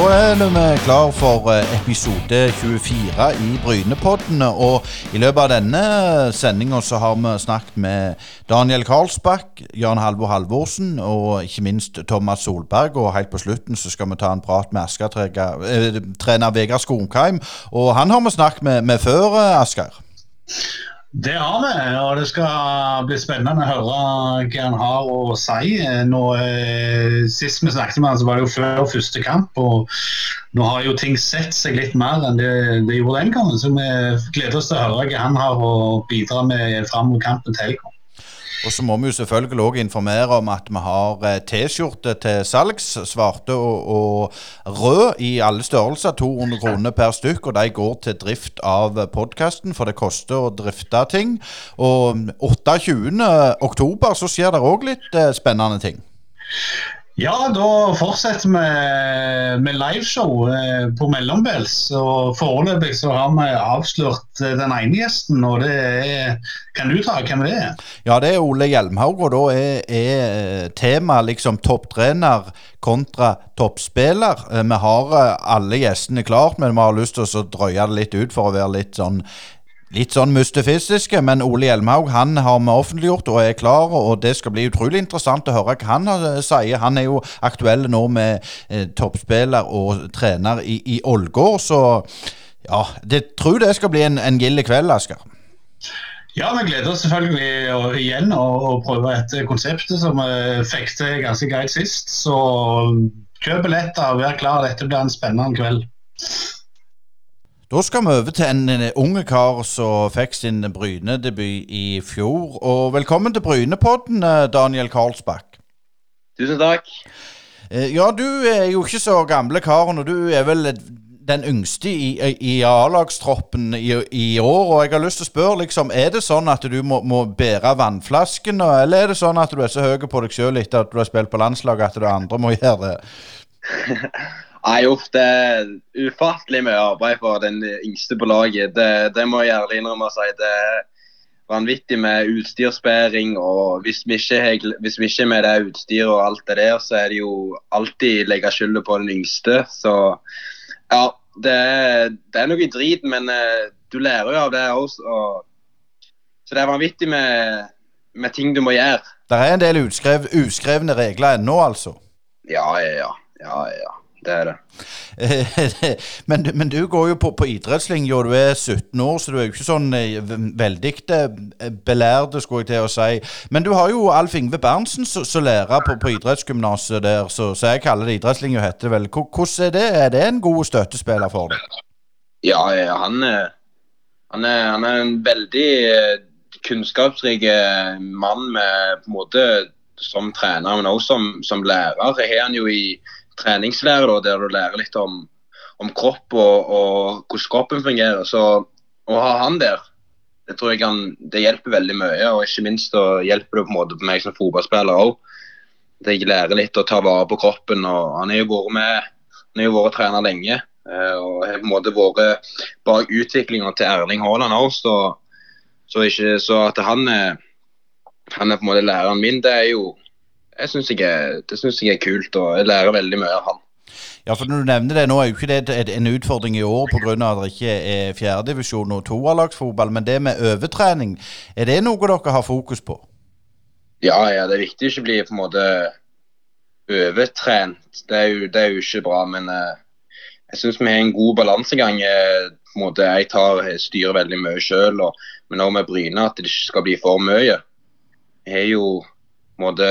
Da er vi klar for eh, episode 24 i Brynepodden. Og i løpet av denne sendinga så har vi snakket med Daniel Karlsbakk, Jan Halvor Halvorsen og ikke minst Thomas Solberg. Og helt på slutten så skal vi ta en prat med Asker-trener eh, Vegard Skogheim. Og han har vi snakket med, med før, eh, Asker. Det har vi, og det skal bli spennende å høre hva han har å si. Nå, eh, sist vi snakket med han, så var det jo før første kamp. og Nå har jo ting sett seg litt mer enn det, det gjorde den gangen. Så vi gleder oss til å høre hva han har å bidra med fram mot kampen til helga. Og så må vi jo selvfølgelig òg informere om at vi har eh, T-skjorte til salgs. Svarte og, og, rød i alle størrelser. 200 kroner per stykk. Og de går til drift av podkasten, for det koster å drifte ting. Og 28. oktober så skjer det òg litt eh, spennende ting. Ja, da fortsetter vi med liveshow eh, på mellombels. Og Foreløpig så har vi avslørt eh, den ene gjesten, og det er Kan du ta hvem det er? Ja, det er Ole Hjelmhaug, og da er, er eh, temaet liksom topptrener kontra toppspiller. Vi har alle gjestene klart, men vi har lyst til å drøye det litt ut for å være litt sånn litt sånn mustefysiske, men Ole Hjelmhaug han har vi offentliggjort og er klar. og Det skal bli utrolig interessant å høre hva han sier. Han er jo aktuell nå med eh, toppspiller og trener i, i Ålgård, så ja, det tror det skal bli en, en gild kveld, Asker. Ja, vi gleder oss selvfølgelig å, igjen å, å prøve et konsept som vi fikk til ganske greit sist. Så kjøp billetter, vær klar, dette blir en spennende kveld. Da skal vi over til en unge kar som fikk sin Bryne-debut i fjor. Og velkommen til Brynepodden, eh, Daniel Karlsbakk. Tusen takk. Eh, ja, du er jo ikke så gamle karen, og du er vel den yngste i, i A-lagstroppen i, i, år. Og jeg har lyst til å spørre, liksom, er det sånn at du må, må bære vannflasken, eller er det sånn at du er så høy på deg sjøl etter at du har spilt på landslaget at det andre må gjøre det? Nei, uff, det er ufattelig mye arbeid for den yngste på laget. Det, det må jeg ærlig innrømme å si. Det er vanvittig med utstyrsbæring. og Hvis vi ikke ikke med det utstyret og alt det der, så er det jo alltid legge skylda på den yngste. Så ja, det, det er noe drit, men uh, du lærer jo av det òg. Så det er vanvittig med, med, ting du må gjøre. Det er en del uskrevne regler ennå, altså? Ja, ja, ja. ja, ja det er det. men, men, du går jo på, på idrettslinja, du er 17 år, så du er jo ikke sånn eh, veldig belærte, skulle jeg til å si. Men du har jo Alf Ingve Berntsen som lærer på, på idrettsgymnaset der, så, så, jeg kaller det idrettslinja, heter det vel. Hvordan er det? Er det en god støttespiller for deg? Ja, han, han, er, han er en veldig eh, kunnskapsrik mann med på en måte som trener, men også som, som lærer. Jeg har han jo i treningslære da, der du lærer litt om, om kropp og, og, hvordan kroppen fungerer. Så å ha han der, det tror jeg kan, det hjelper veldig mye. Og ikke minst da hjelper det på en måte på meg som fotballspiller òg. Jeg lærer litt å ta vare på kroppen. og Han har jo vært med, han har jo vært trener lenge. Eh, og har på en måte vært bak utviklinga til Erling Haaland òg. Så, så, så, at han er, han er på en måte læreren min, det er jo jeg synes jeg, det syns jeg er kult, og jeg lærer veldig mye av han. Ja, for når du nevner det, Nå er jo ikke det en utfordring i år pga. at det ikke er fjerdedivisjon og toerlagsfotball, men det med overtrening, er det noe dere har fokus på? Ja, ja, det er viktig å ikke bli på en måte overtrent. Det er jo, det er jo ikke bra, men uh, jeg syns vi har en god balansegang. Uh, på en måte, Jeg tar, styrer veldig mye sjøl, men òg med Bryne at det ikke skal bli for mye. Jeg har jo på en måte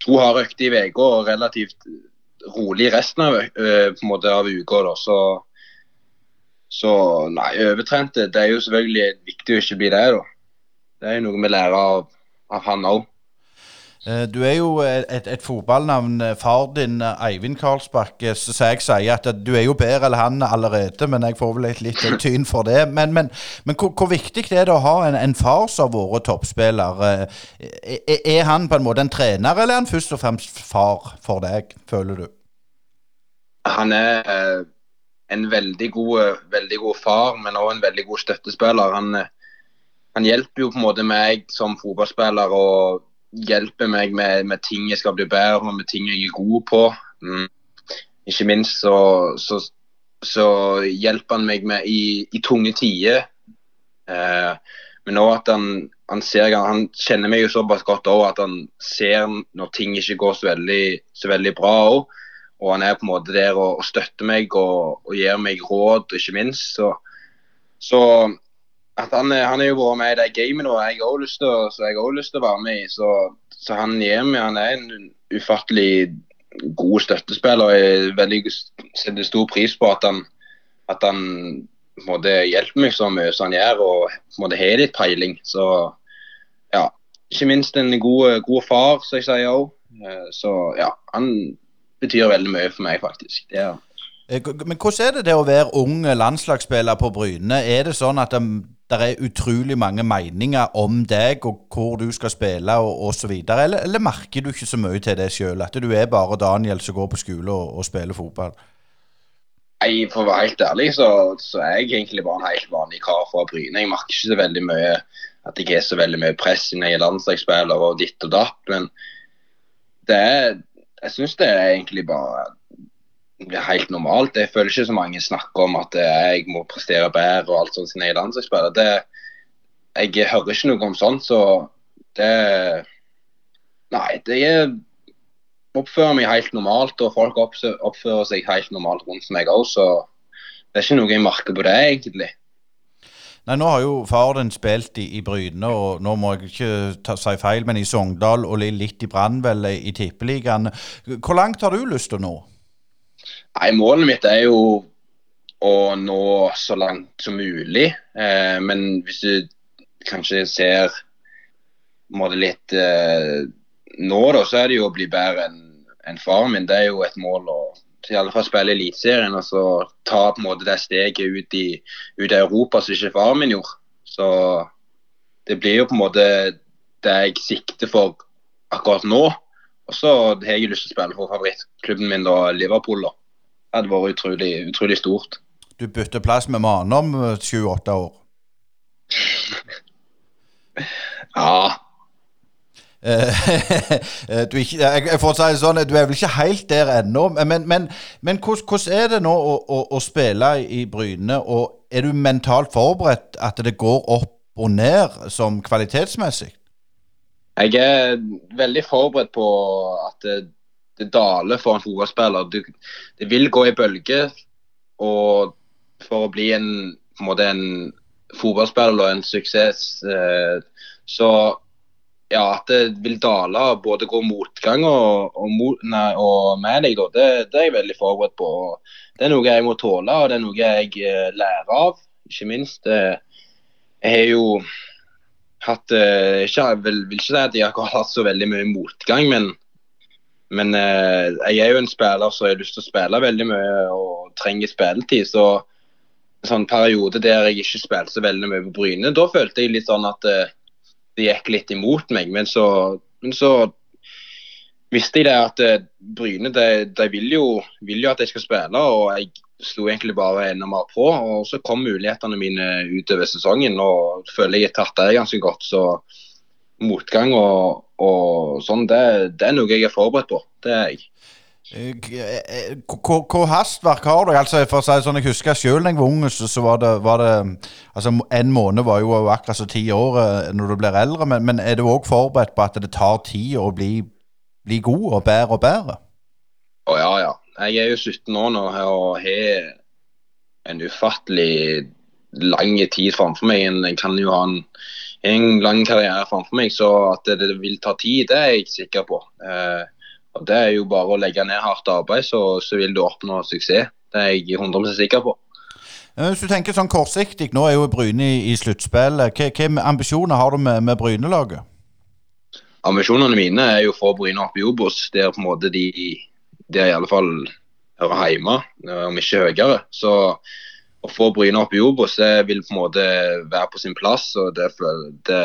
to harde økter i uka og relativt rolig resten av, uh, uka. Så, så nei, overtrente det er jo selvfølgelig viktig å ikke bli det. da. Det er jo noe vi lærer av, av han òg. Eh, du er jo et, et fotballnavn. Far din, Eivind Karlsbakke, så jeg sier at du er jo bedre enn han allerede, men jeg får vel et litt tyn for det. Men, men, men hvor, hvor, viktig er det å ha en, en far som har vært toppspiller? Eh, er, er, han på en måte en trener, eller er han først og fremst far for deg, føler du? Han er eh, en veldig god, veldig god far, men også en veldig god støttespiller. Han, han hjelper jo på en måte meg som fotballspiller. og hjelper meg med, med, ting jeg skal bli bedre med ting jeg er god på. Mm. ikke minst så, så, så hjelper han meg med i, i tunge tider. Eh, men òg at han, han, ser Han kjenner meg jo såpass godt òg at han ser når ting ikke går så veldig, så veldig bra òg. Og han er på en måte der og, og støtter meg og, og, gir meg råd, ikke minst. Så, så at han, han er jo vært med i det gamet nå, jeg har lyst lyst til å være med i. Så, så han meg, han er en ufattelig god støttespiller. Jeg veldig setter stor pris på at han, at han måtte hjelpe meg så mye som han gjør, og måtte ha litt peiling. Så ja, ikke minst en god, god far, som jeg sier òg. Eh, så ja, han betyr veldig mye for meg, faktisk. Det er eh, men hvordan er det det å være ung landslagsspiller på Bryne? Er det sånn at det, det er utrolig mange meninger om deg og hvor du skal spille og osv., eller, eller merker du ikke så mye til det sjøl? At du er bare Daniel som går på skole og, og spiller fotball? Nei, For å være helt ærlig, så, så, er jeg egentlig bare en helt vanlig kar fra Bryne. Jeg merker ikke så veldig mye at jeg er så veldig mye press når jeg er landslagsspiller og ditt og datt. Men det er, jeg syns det er egentlig bare helt normalt. Jeg føler ikke så mange snakker om at jeg må prestere bedre og alt sånt siden jeg er. Det, jeg hører ikke noe om sånt, så det Nei, det er oppfører meg helt normalt, og folk oppfører seg helt normalt rundt meg òg, så det er ikke noe jeg merker på det, egentlig. Nei, Nå har jo far din spilt i, i, Bryne, og nå må jeg ikke ta, si feil, men i Sogndal og litt i Brann, vel, i Tippeligaen. Hvor langt har du lyst til å nå? Nei, Målet mitt er jo å nå så langt som mulig. Eh, men hvis du kanskje ser måte litt eh, nå da, så er det jo å bli bedre enn en faren min. Det er jo et mål å i alle fall spille Eliteserien og så ta på en måte det steget ut i, ut i Europa som ikke faren min gjorde. Så det blir jo på en måte det jeg sikter for akkurat nå. Og så har jeg lyst til å spille for favorittklubben min, da, Liverpool. da. Det hadde vært utrolig, utrolig stort. Du bytter plass med Mane om 28 år? ja, Eh, eh, du, ikke, jeg, får si det sånn, du er vel ikke helt der ennå. Men, men, men hvordan er det nå å, å, å, spille i Bryne? Og er du mentalt forberedt at det går opp og ned som kvalitetsmessig? Jeg er veldig forberedt på at det, det daler for en fotballspiller. Det vil gå i bølger. Og for å bli en, på en, fotballspiller og en suksess, eh, så ja, at det vil dale, både gå motgang og, og, mot, nei, og med deg, det, det, er jeg veldig forberedt på. Det er noe jeg må tåle, og det er noe jeg eh, lærer av. Ikke minst. Eh, jeg har jo hatt eh, ikke, vil, vil, ikke si at jeg har hatt så veldig mye motgang, men, men jeg er jo en spiller som har lyst til å spille veldig mye og trenger spilletid. så en sånn periode der jeg ikke spilte så veldig mye på Bryne, da følte jeg litt sånn at det gikk litt imot meg. Men så, men så visste jeg det at eh, Bryne de, de vil, jo, vil, jo, at jeg skal spille, og jeg slo egentlig bare enda mer på. og Så kom mulighetene mine utover sesongen, og føler jeg tatt det ganske godt. Så motgang og, og sånn, det, det, er noe jeg er forberedt på. Det er jeg. Hvor hastverk har du? Altså, for å si sånn, Jeg husker selv da jeg var ung, så, var, det, var, det, altså En måned var jo akkurat så ti år eh, når du blir eldre, men, men er du òg forberedt på at det tar tid å bli, bli god og bedre og bedre? Å ja, ja. Jeg er jo 17 år nå og har en ufattelig lang tid framfor meg. Jeg kan jo ha en, en lang karriere framfor meg, så at det, det, vil ta tid, det er jeg sikker på. Eh, og Det er jo bare å legge ned hardt arbeid, så, så vil du oppnå suksess. Det er jeg 100 sikker på. Hvis du tenker sånn kortsiktig, nå er jo Bryne i, i sluttspillet. Hvilke ambisjoner har du med, med Bryne-laget? Ambisjonene mine er jo for Bryne opp i Obos, der på en måte de, de i alle fall hører hjemme, om ikke høyere. Så å få Bryne opp i Obos vil på en måte være på sin plass. og Det, det,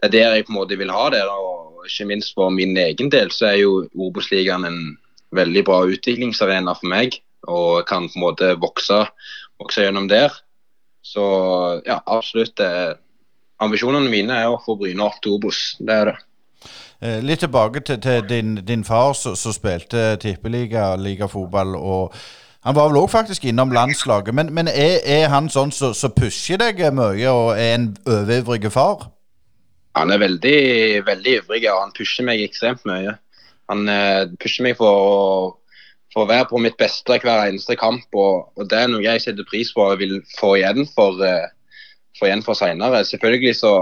det er der jeg på en måte vil ha det. og ikke minst for min egen del så er jo Obos-ligaen en veldig bra utviklingsarena for meg. Og kan på en måte vokse, vokse gjennom der. Så ja, absolutt. Eh, ambisjonene mine er å få Bryne opp til Obos. Det er det. Eh, litt tilbake til, til din, din, far som spilte tippeliga, ligafotball. og Han var vel òg faktisk innom landslaget. Men, men er, er, han sånn som så, så pusher deg mye og er en overivrig far? Han er veldig, veldig ivrig og han pusher meg ekstremt mye. Han eh, pusher meg for å, for å, være på mitt beste hver eneste kamp. Og, og, det er noe jeg setter pris på og vil få igjen for, eh, få igjen for senere. Selvfølgelig så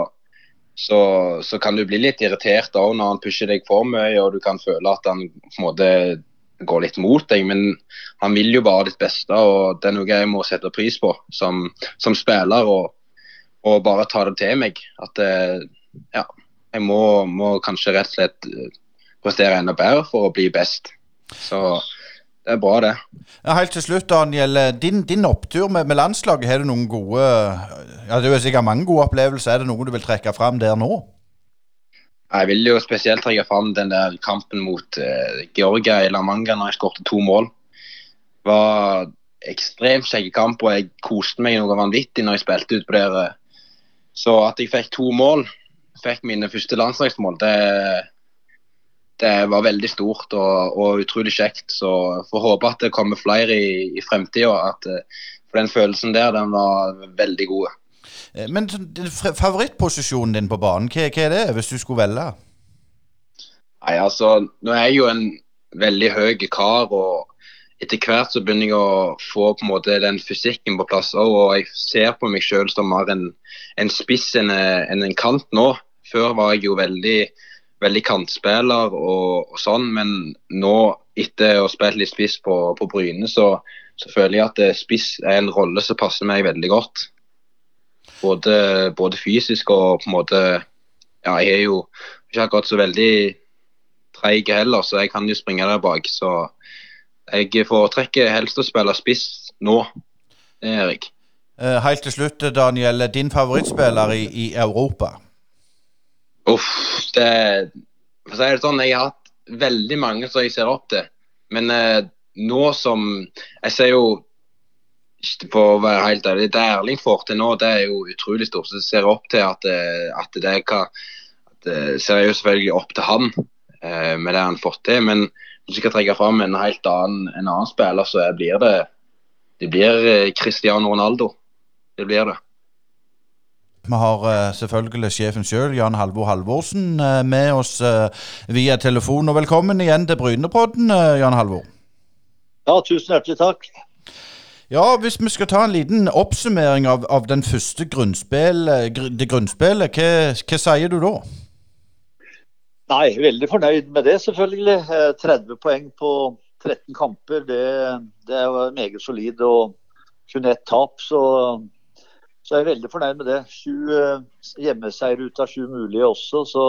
så, så, kan du bli litt irritert da når han pusher deg for mye, og du kan føle at han på en måte går litt mot deg. Men han vil jo bare ditt beste, og det er noe jeg må sette pris på som, som spiller. Og, og, bare ta det til meg. At eh, ja, jeg må, må kanskje rett og slett eh, prestere enda bedre for å bli best. Så det er bra, det. Ja, helt til slutt, Daniel. Din, din opptur med, med, landslaget, har du noen gode ja, Det er sikkert mange gode opplevelser. Er det noe du vil trekke fram der nå? Jeg vil jo spesielt trekke fram den der kampen mot uh, Georgia i La Manga når jeg skåret to mål. Det var ekstremt kjekk kamp, og jeg koste meg noe vanvittig når jeg spilte ut på der. Så at jeg fikk to mål, fikk mine første landslagsmål, det det var veldig stort og, og, utrolig kjekt. Så får håpe at det kommer flere i, i fremtida. Eh, for den følelsen der, den var veldig god. Eh, men favorittposisjonen din på banen, hva, hva, er det, hvis du skulle velge? Nei, altså, Nå er jeg jo en veldig høy kar, og etter hvert så begynner jeg å få på en måte den fysikken på plass òg. Og jeg ser på meg sjøl som mer en, en spiss enn en, en kant nå. Før var jeg jo veldig veldig kantspiller og, og, sånn, men nå, etter å ha spilt litt spiss på, på Bryne, så, så, føler jeg at eh, spiss er en rolle som passer meg veldig godt. Både, både fysisk og på en måte Ja, jeg er jo ikke akkurat så veldig treig heller, så jeg kan jo springe der bak. Så jeg foretrekker helst å spille spiss nå. Det gjør jeg. Eh, helt til slutt, Daniel. Din favorittspiller i, i Europa? Uff, det For å si det sånn, jeg har hatt veldig mange som jeg ser opp til. Men eh, nå som Jeg ser jo på å være helt ærlig, Det Erling får til nå, det er jo utrolig stort. Så jeg ser opp til at, eh, at det kan eh, ser jeg jo selvfølgelig opp til han eh, med det han fått til. Men hvis jeg skal trekke fram en helt annen, en annen spiller, så blir det det blir eh, Cristiano Ronaldo. Det blir det. Vi har uh, selvfølgelig sjefen sjøl, Jan Halvor Halvorsen, uh, med oss uh, via telefon. Og velkommen igjen til Brynepodden, Jan Halvor. Ja, tusen hjertelig takk. Ja, Hvis vi skal ta en liten oppsummering av, av den første grunnspill, det grunnspillet, hva, hva, sier du da? Nei, veldig fornøyd med det, selvfølgelig. 30 poeng på 13 kamper, det, det er meget solid. Og kun ett tap, så så jeg er veldig fornøyd med det. Sju eh, hjemmeseier ut av sju mulige også. Så,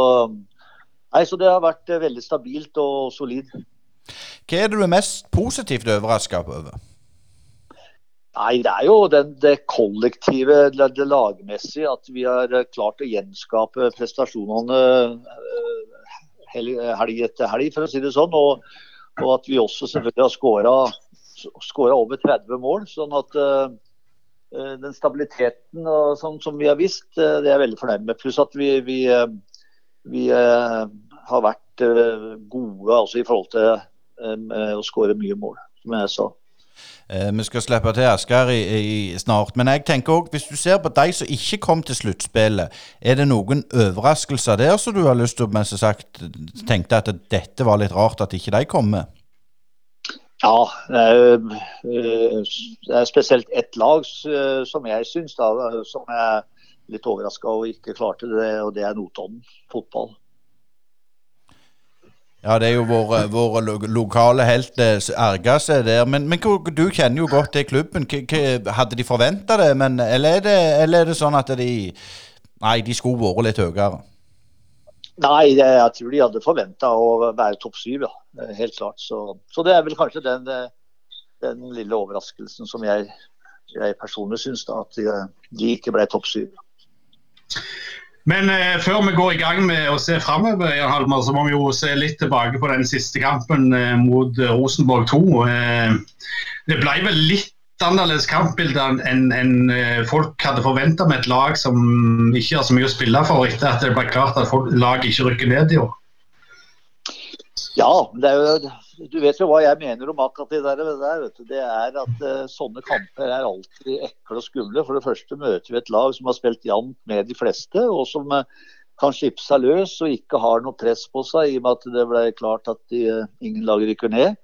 nei, så det har vært eh, veldig stabilt og solid. Hva er det du er mest positivt overraska over? Nei, Det er jo den, det kollektive, det, det lagmessige. At vi har eh, klart å gjenskape prestasjonene helg etter helg, for å si det sånn. Og, og at vi også selvfølgelig har skåra over 30 mål. sånn at den stabiliteten som, som, vi har visst, eh, det er jeg veldig fornøyd med. Pluss at vi, vi, eh, vi har vært gode altså, i forhold til å skåre mye mål, som jeg sa. Eh, vi skal slippe til Asker snart. Men jeg tenker også, hvis du ser på de som ikke kom til sluttspillet, er det noen overraskelser der som du har lyst til å sagt, tenkte at dette var litt rart at ikke de kom med? Ja, det er spesielt ett lag eh, som jeg syns som er litt overraska og ikke klarte det, og det er Notodden fotball. Ja, det er jo vår, vår lokale helt eh, erga seg der. Men, men, du kjenner jo godt til klubben. Hadde de forventa det, men, eller, er det, eller er det sånn at de Nei, de skulle vært litt høyere? Nei, jeg tror de hadde forventa å være topp syv, ja. Helt klart. Så, så, det er vel kanskje den, den lille overraskelsen som jeg, jeg personlig syns, at de, de, ikke ble topp syv. Men eh, før vi går i gang med å se framover, så må vi jo se litt tilbake på den siste kampen eh, mot Rosenborg 2. Eh, det ble vel litt annerledes kampbilde enn en, eh, folk hadde forventa med et lag som ikke har så mye å spille for, etter at det ble klart at folk, laget ikke rykker ned i år. Ja, jo, du vet jo hva jeg mener om akkurat det der. Det, der, det er at uh, sånne kamper er alltid ekle og skumle. For det første møter vi et lag som har spilt jevnt med de fleste, og som uh, kan slippe seg løs og ikke har noe press på seg, i og med at det ble klart at de, ingen lag rykker ned.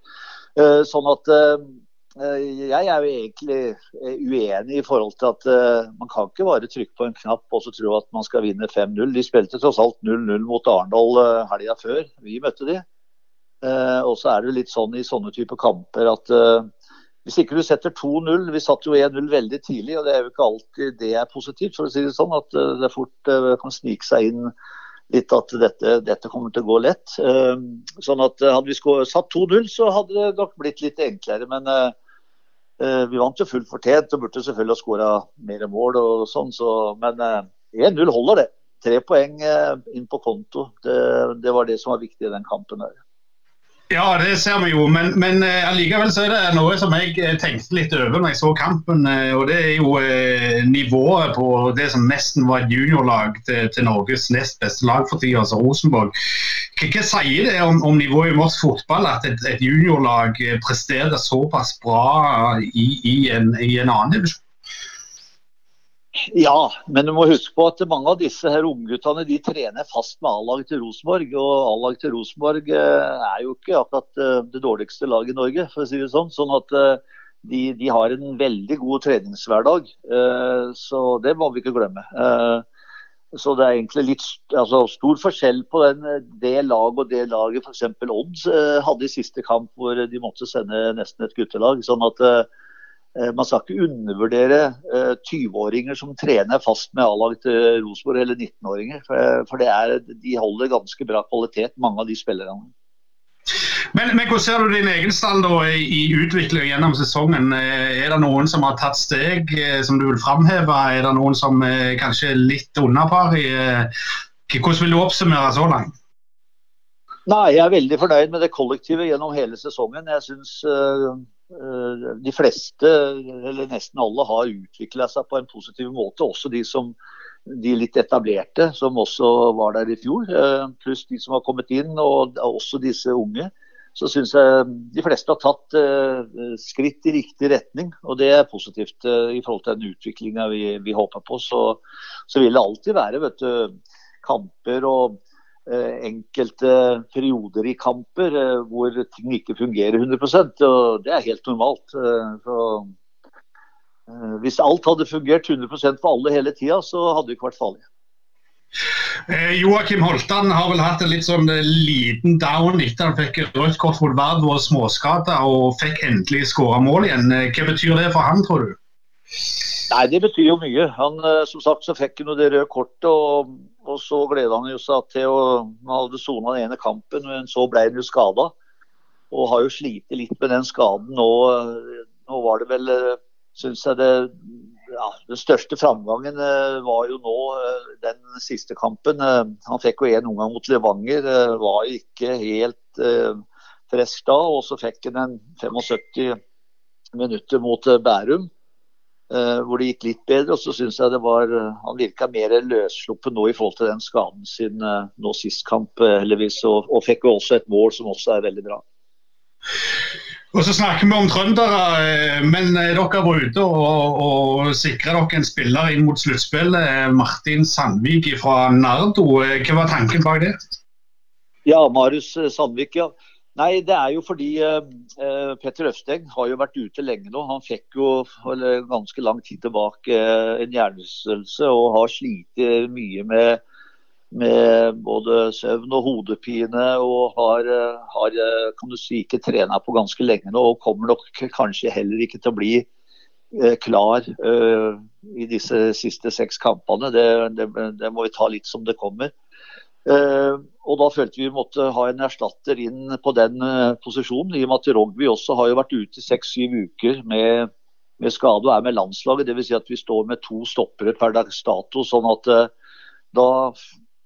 sånn at jeg er jo egentlig uenig i forhold til at man kan ikke bare trykke på en knapp og så tro at man skal vinne 5-0. De spilte tross alt 0-0 mot Arendal helga før vi møtte de. Eh, og så er det litt sånn i sånne typer kamper at eh, hvis ikke du setter 2-0 Vi satt jo 1-0 veldig tidlig, og det er jo ikke alltid det er positivt. for å si det sånn, At eh, det fort kan snike seg inn litt at dette, dette kommer til å gå lett. Sånn at Hadde vi satt 2-0, så hadde det nok blitt litt enklere. Men vi vant jo fullt fortjent og burde selvfølgelig ha skåra mer mål. og sånn, så, Men 1-0 holder, det. Tre poeng inn på konto. Det, det var det som var viktig i den kampen. der. Ja, det ser vi jo, men, men uh, allikevel så er det noe som jeg eh, tenkte litt over når jeg så kampen. Uh, og Det er jo nivået på det som nesten var et juniorlag til, til Norges nest beste lag for tida, altså Rosenborg. Hva sier det om, om, nivået i norsk fotball at et, et juniorlag presterer såpass bra i, i, en, i en annen divisjon? Ja, men du må huske på at mange av disse her ungguttene de trener fast med A-laget til Rosenborg. Og A-laget til Rosenborg eh, er jo ikke akkurat eh, det dårligste laget i Norge, for å si det sånn. Sånn at eh, de, de har en veldig god treningshverdag. Så det må vi ikke glemme. Så det er egentlig litt altså, stor forskjell på den, det laget og det laget f.eks. Odds hadde i siste kamp, hvor de måtte sende nesten et guttelag. sånn at man skal ikke undervurdere 20-åringer eh, som trener fast med A-lag til Rosenborg, eller 19-åringer. For det er, de holder ganske bra kvalitet, mange av de spillerne. Men, men, hvordan ser du din egen stall da, i utvikling gjennom sesongen? Eh, er det noen som har tatt steg som du vil framheve? Er det noen som er kanskje litt under par? Hvordan vil du oppsummere så langt? Nei, Jeg er veldig fornøyd med det kollektivet gjennom hele sesongen. Jeg synes Eh, de fleste, eller nesten alle, har utvikla seg på en positiv måte. Også de som de litt etablerte, som også var der i fjor. Eh, pluss de som har kommet inn, og også disse unge. Så syns jeg de fleste har tatt eh, skritt i riktig retning. Og det er positivt i forhold til den utviklinga vi, vi, håper på. Så, så, vil det alltid være vet du, kamper og Eh, enkelte perioder i kamper eh, hvor ting ikke fungerer 100% og Det er helt normalt. Eh, så, hvis alt hadde fungert 100% for alle hele tida, så hadde det ikke vært farlig. Eh, Joakim Holtan har vel hatt en litt sånn liten down etter han fikk rødt kort mot Vard og småskada og fikk endelig skåra mål igjen. Hva betyr det for han, tror du? Nei, Det betyr jo mye. Han, eh, som sagt så fikk han det røde kortet, og, og så gleda han seg til å Han hadde sona den ene kampen, men så ble han jo skada. Og har jo slitt litt med den skaden nå. Nå var det vel, eh, syns jeg det ja, Den største framgangen eh, var jo nå den siste kampen. Han fikk jo én omgang mot Levanger. Var ikke helt frisk da. Og så fikk han en 75 minutter mot Bærum. Uh, hvor det gikk litt bedre. Og så syns jeg det var uh, Han virka mer løssluppen nå i forhold til den skaden sin uh, nå sist kamp, heldigvis. Og, og, fikk jo også et mål som også er veldig bra. Og så snakker vi om trøndere, men dere var ute og, og sikra dere en spiller inn mot sluttspillet. Martin Sandvik fra Nardo. Hva var tanken bak det? Ja, Marius Sandvik, ja. Nei, det er jo fordi uh, Petter Øvsteng har jo vært ute lenge nå. Han fikk jo eller, ganske lang tid tilbake uh, en hjernerystelse og har slitt mye med, med, både søvn og hodepine. Og har, har kan du si, ikke trena på ganske lenge nå og kommer nok kanskje heller ikke til å bli klar i disse siste seks kampene. Det, det, det må vi ta litt som det kommer. Uh, og Da følte vi måtte ha en erstatter inn på den uh, posisjonen. I og med at Rogby også har jo vært ute seks-syv uker med, med, skade og er med landslaget. Dvs. Si at vi står med to stoppere per dags dato. sånn at uh, da,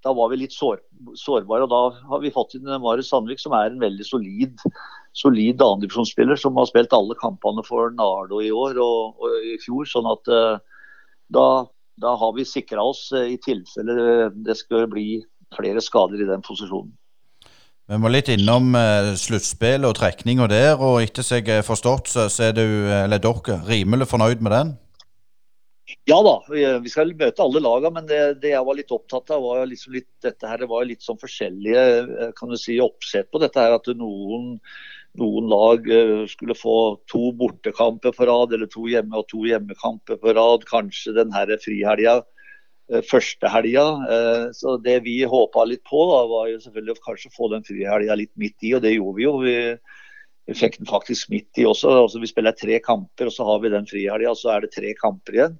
da, var vi litt sår, sårbare. og Da har vi fått inn Marius Sandvik, som er en veldig solid, solid andredivisjonsspiller. Som har spilt alle kampene for Nardo i år og, og i fjor. sånn at da, da har vi sikra oss i tilfelle det skal bli flere skader i den posisjonen. Vi må litt innom sluttspill og trekninga der, og etter jeg har forstått, så, er du, eller dere, rimelig fornøyd med den? Ja da, vi skal møte alle lagene, men det, det, jeg var litt opptatt av, var liksom litt, dette her, det var litt sånn forskjellige eh, kan du si, oppsett på dette. her, At noen, noen lag skulle få to bortekamper på rad, eller to hjemme og to hjemmekamper på rad. Kanskje den her frihelga Eh, første helga. Eh, så det vi håpa litt på, da, var jo selvfølgelig å kanskje få den frihelga litt midt i, og det gjorde vi jo. Vi, fikk den faktisk midt i også. Altså, vi spiller tre kamper, og så har vi den frihelga, og så er det tre kamper igjen.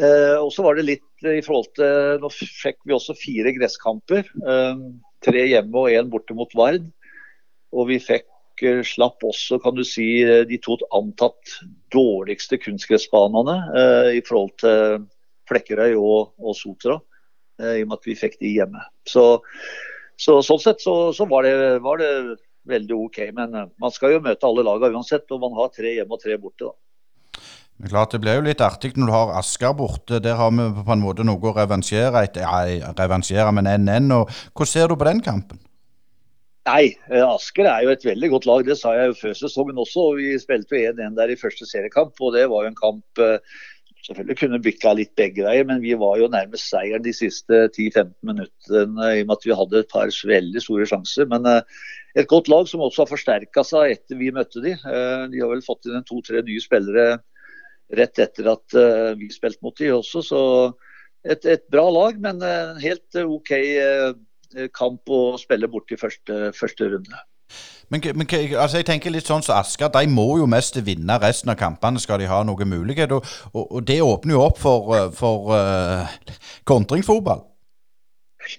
Eh, og så var det litt i forhold til Nå fikk vi også fire gresskamper. Eh, tre hjemme og én borte mot Vard. Og vi fikk eh, slapp også, kan du si, de to antatt dårligste kunstgressbanene eh, i forhold til Flekkerøy og, og Sotra, eh, i og med at vi fikk de hjemme. Så, så Sånn sett så, så var, det, var, det, veldig OK. Men eh, man skal jo møte alle lagene uansett, og man har tre hjemme og tre borte. da. Men klart Det blir jo litt artig når du har Asker borte. Der har vi på en måte noe å revansjere etter. Ja, revansjere, men NN. Og hvordan ser du på den kampen? Nei, eh, Asker er jo et veldig godt lag. Det sa jeg jo før sesongen også. og Vi spilte jo 1-1 der i første seriekamp. og Det var jo en kamp selvfølgelig kunne bikka litt begge veier, men vi var jo nærmest seieren de siste 10-15 minuttene i og med at vi hadde et par veldig store sjanser. Men uh, et godt lag som også har forsterka seg etter vi møtte de. Uh, de har vel fått inn to-tre nye spillere rett etter at uh, vi spilte mot de også, så et, et bra lag, men en helt OK kamp å spille bort i første, første runde. Men, men altså jeg tenker litt sånn som så Asker, de må jo mest vinne resten av kampene skal de ha noen mulighet. Og, og, og det åpner jo opp for, eh, for uh, kontringsfotball.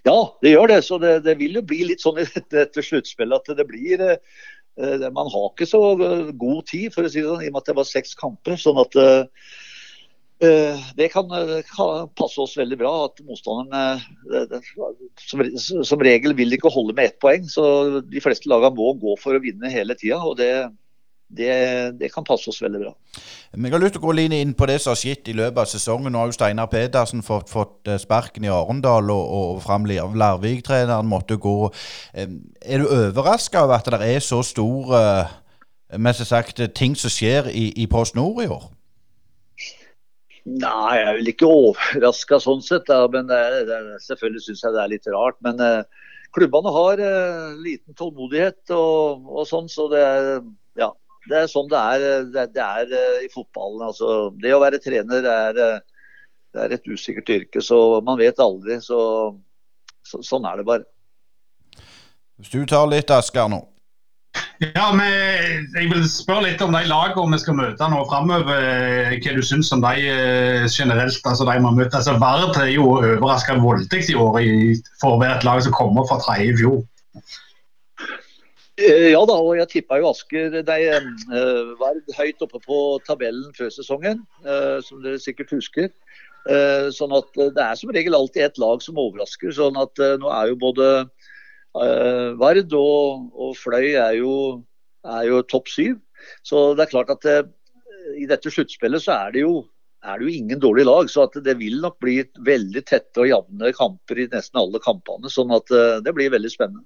Ja, det gjør det. Så det, det, vil jo bli litt sånn i dette sluttspillet at det blir uh, Man har ikke så god tid, for å si det sånn, i og med at det var seks kamper. sånn at uh, det kan, kan, passe oss veldig bra at motstanderen eh, som, regel vil ikke holde med ett poeng. Så de fleste lagene må gå for å vinne hele tida. Det, det, kan passe oss veldig bra. Men jeg har lyst til å gå inn på det som har skjedd i løpet av sesongen. Nå har jo Steinar Pedersen fått, fått eh, sparken i Arendal, og, og Fram Larvik-treneren måtte gå. Er du overraska over at det er så stor sagt, ting som skjer i, i Post Nord i år? Nei, jeg er vel ikke overraska sånn sett. Da. Men det er, det er, selvfølgelig syns jeg det er litt rart. Men eh, klubbene har eh, liten tålmodighet og, og, sånn, så det er, ja, det er sånn det er, det, det er uh, i fotballen. Altså, det å være trener er, det er et usikkert yrke, så man vet aldri. Så, så, sånn er det bare. Hvis du tar litt, Asker, nå. Ja, men Jeg vil spørre litt om de lagene vi skal møte nå framover. Hva du syns om de eh, generelt? altså de man møter. Altså, Vard er jo overraska voldelig i år for å være et lag som kommer fra tredje i fjor. Eh, ja da, og jeg tippa jo Asker de uh, var høyt oppe på tabellen før sesongen, uh, som dere sikkert husker. Uh, sånn at Det er som regel alltid et lag som overrasker. sånn at Nå er jo både Vard og, og, Fløy er jo, er jo topp syv. Så det er klart at det, eh, i dette sluttspillet så er det, jo, er det jo ingen dårlige lag. Så det vil nok bli veldig tette og jevne kamper i nesten alle kampene. Sånn at uh, det blir veldig spennende.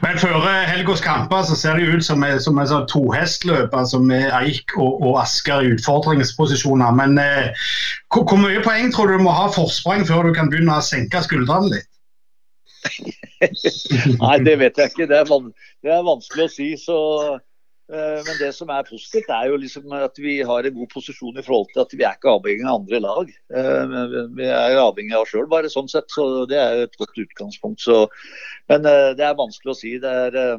Men før helgas kamper så ser det ut som, som en sånn tohestløp altså med Eik og, og, Asker i utfordringsposisjoner. Men eh, hvor, hvor, mye poeng tror du du må ha forsprang før du kan begynne å senke skuldrene litt? Nei, det vet jeg ikke. Det er, van det er vanskelig å si. Så, uh, men det som er positivt, er jo liksom at vi har en god posisjon i forhold til at vi er ikke avhengig av andre lag. Uh, vi er avhengig av oss sjøl, bare sånn sett. Så det er et godt utgangspunkt. Så, men uh, det er vanskelig å si. Det er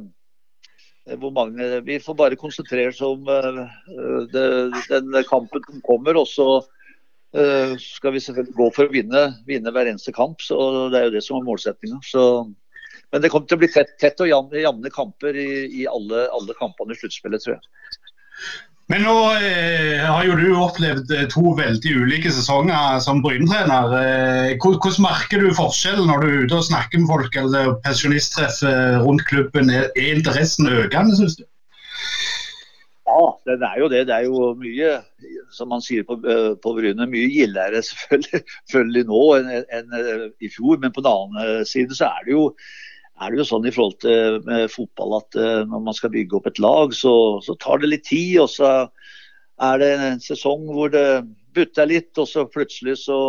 hvor mange, Vi får bare konsentrere oss om det, den kampen som kommer. og så skal vi selvfølgelig gå for å vinne, vinne hver eneste kamp. så Det er jo det som er målsettinga. Men det kommer til å bli tett, tett og jevne kamper i, i alle, alle, kampene i sluttspillet, tror jeg. Men nå eh, har jo du opplevd eh, to veldig ulike sesonger som Bryne-trener. Eh, hvordan merker du forskjellen når du er ute og snakker med folk eller pensjonisttreff eh, rundt klubben? Er, er interessen økende, syns du? Ja, den er jo det. Det er jo mye, som man sier på, på Bryne, mye gildere selvfølgelig, selvfølgelig nå enn en, en, i fjor. Men på den annen side så er det jo er det jo sånn i forhold til med fotball at uh, når man skal bygge opp et lag, så, så, tar det litt tid. Og så er det en sesong hvor det butter litt, og så plutselig så,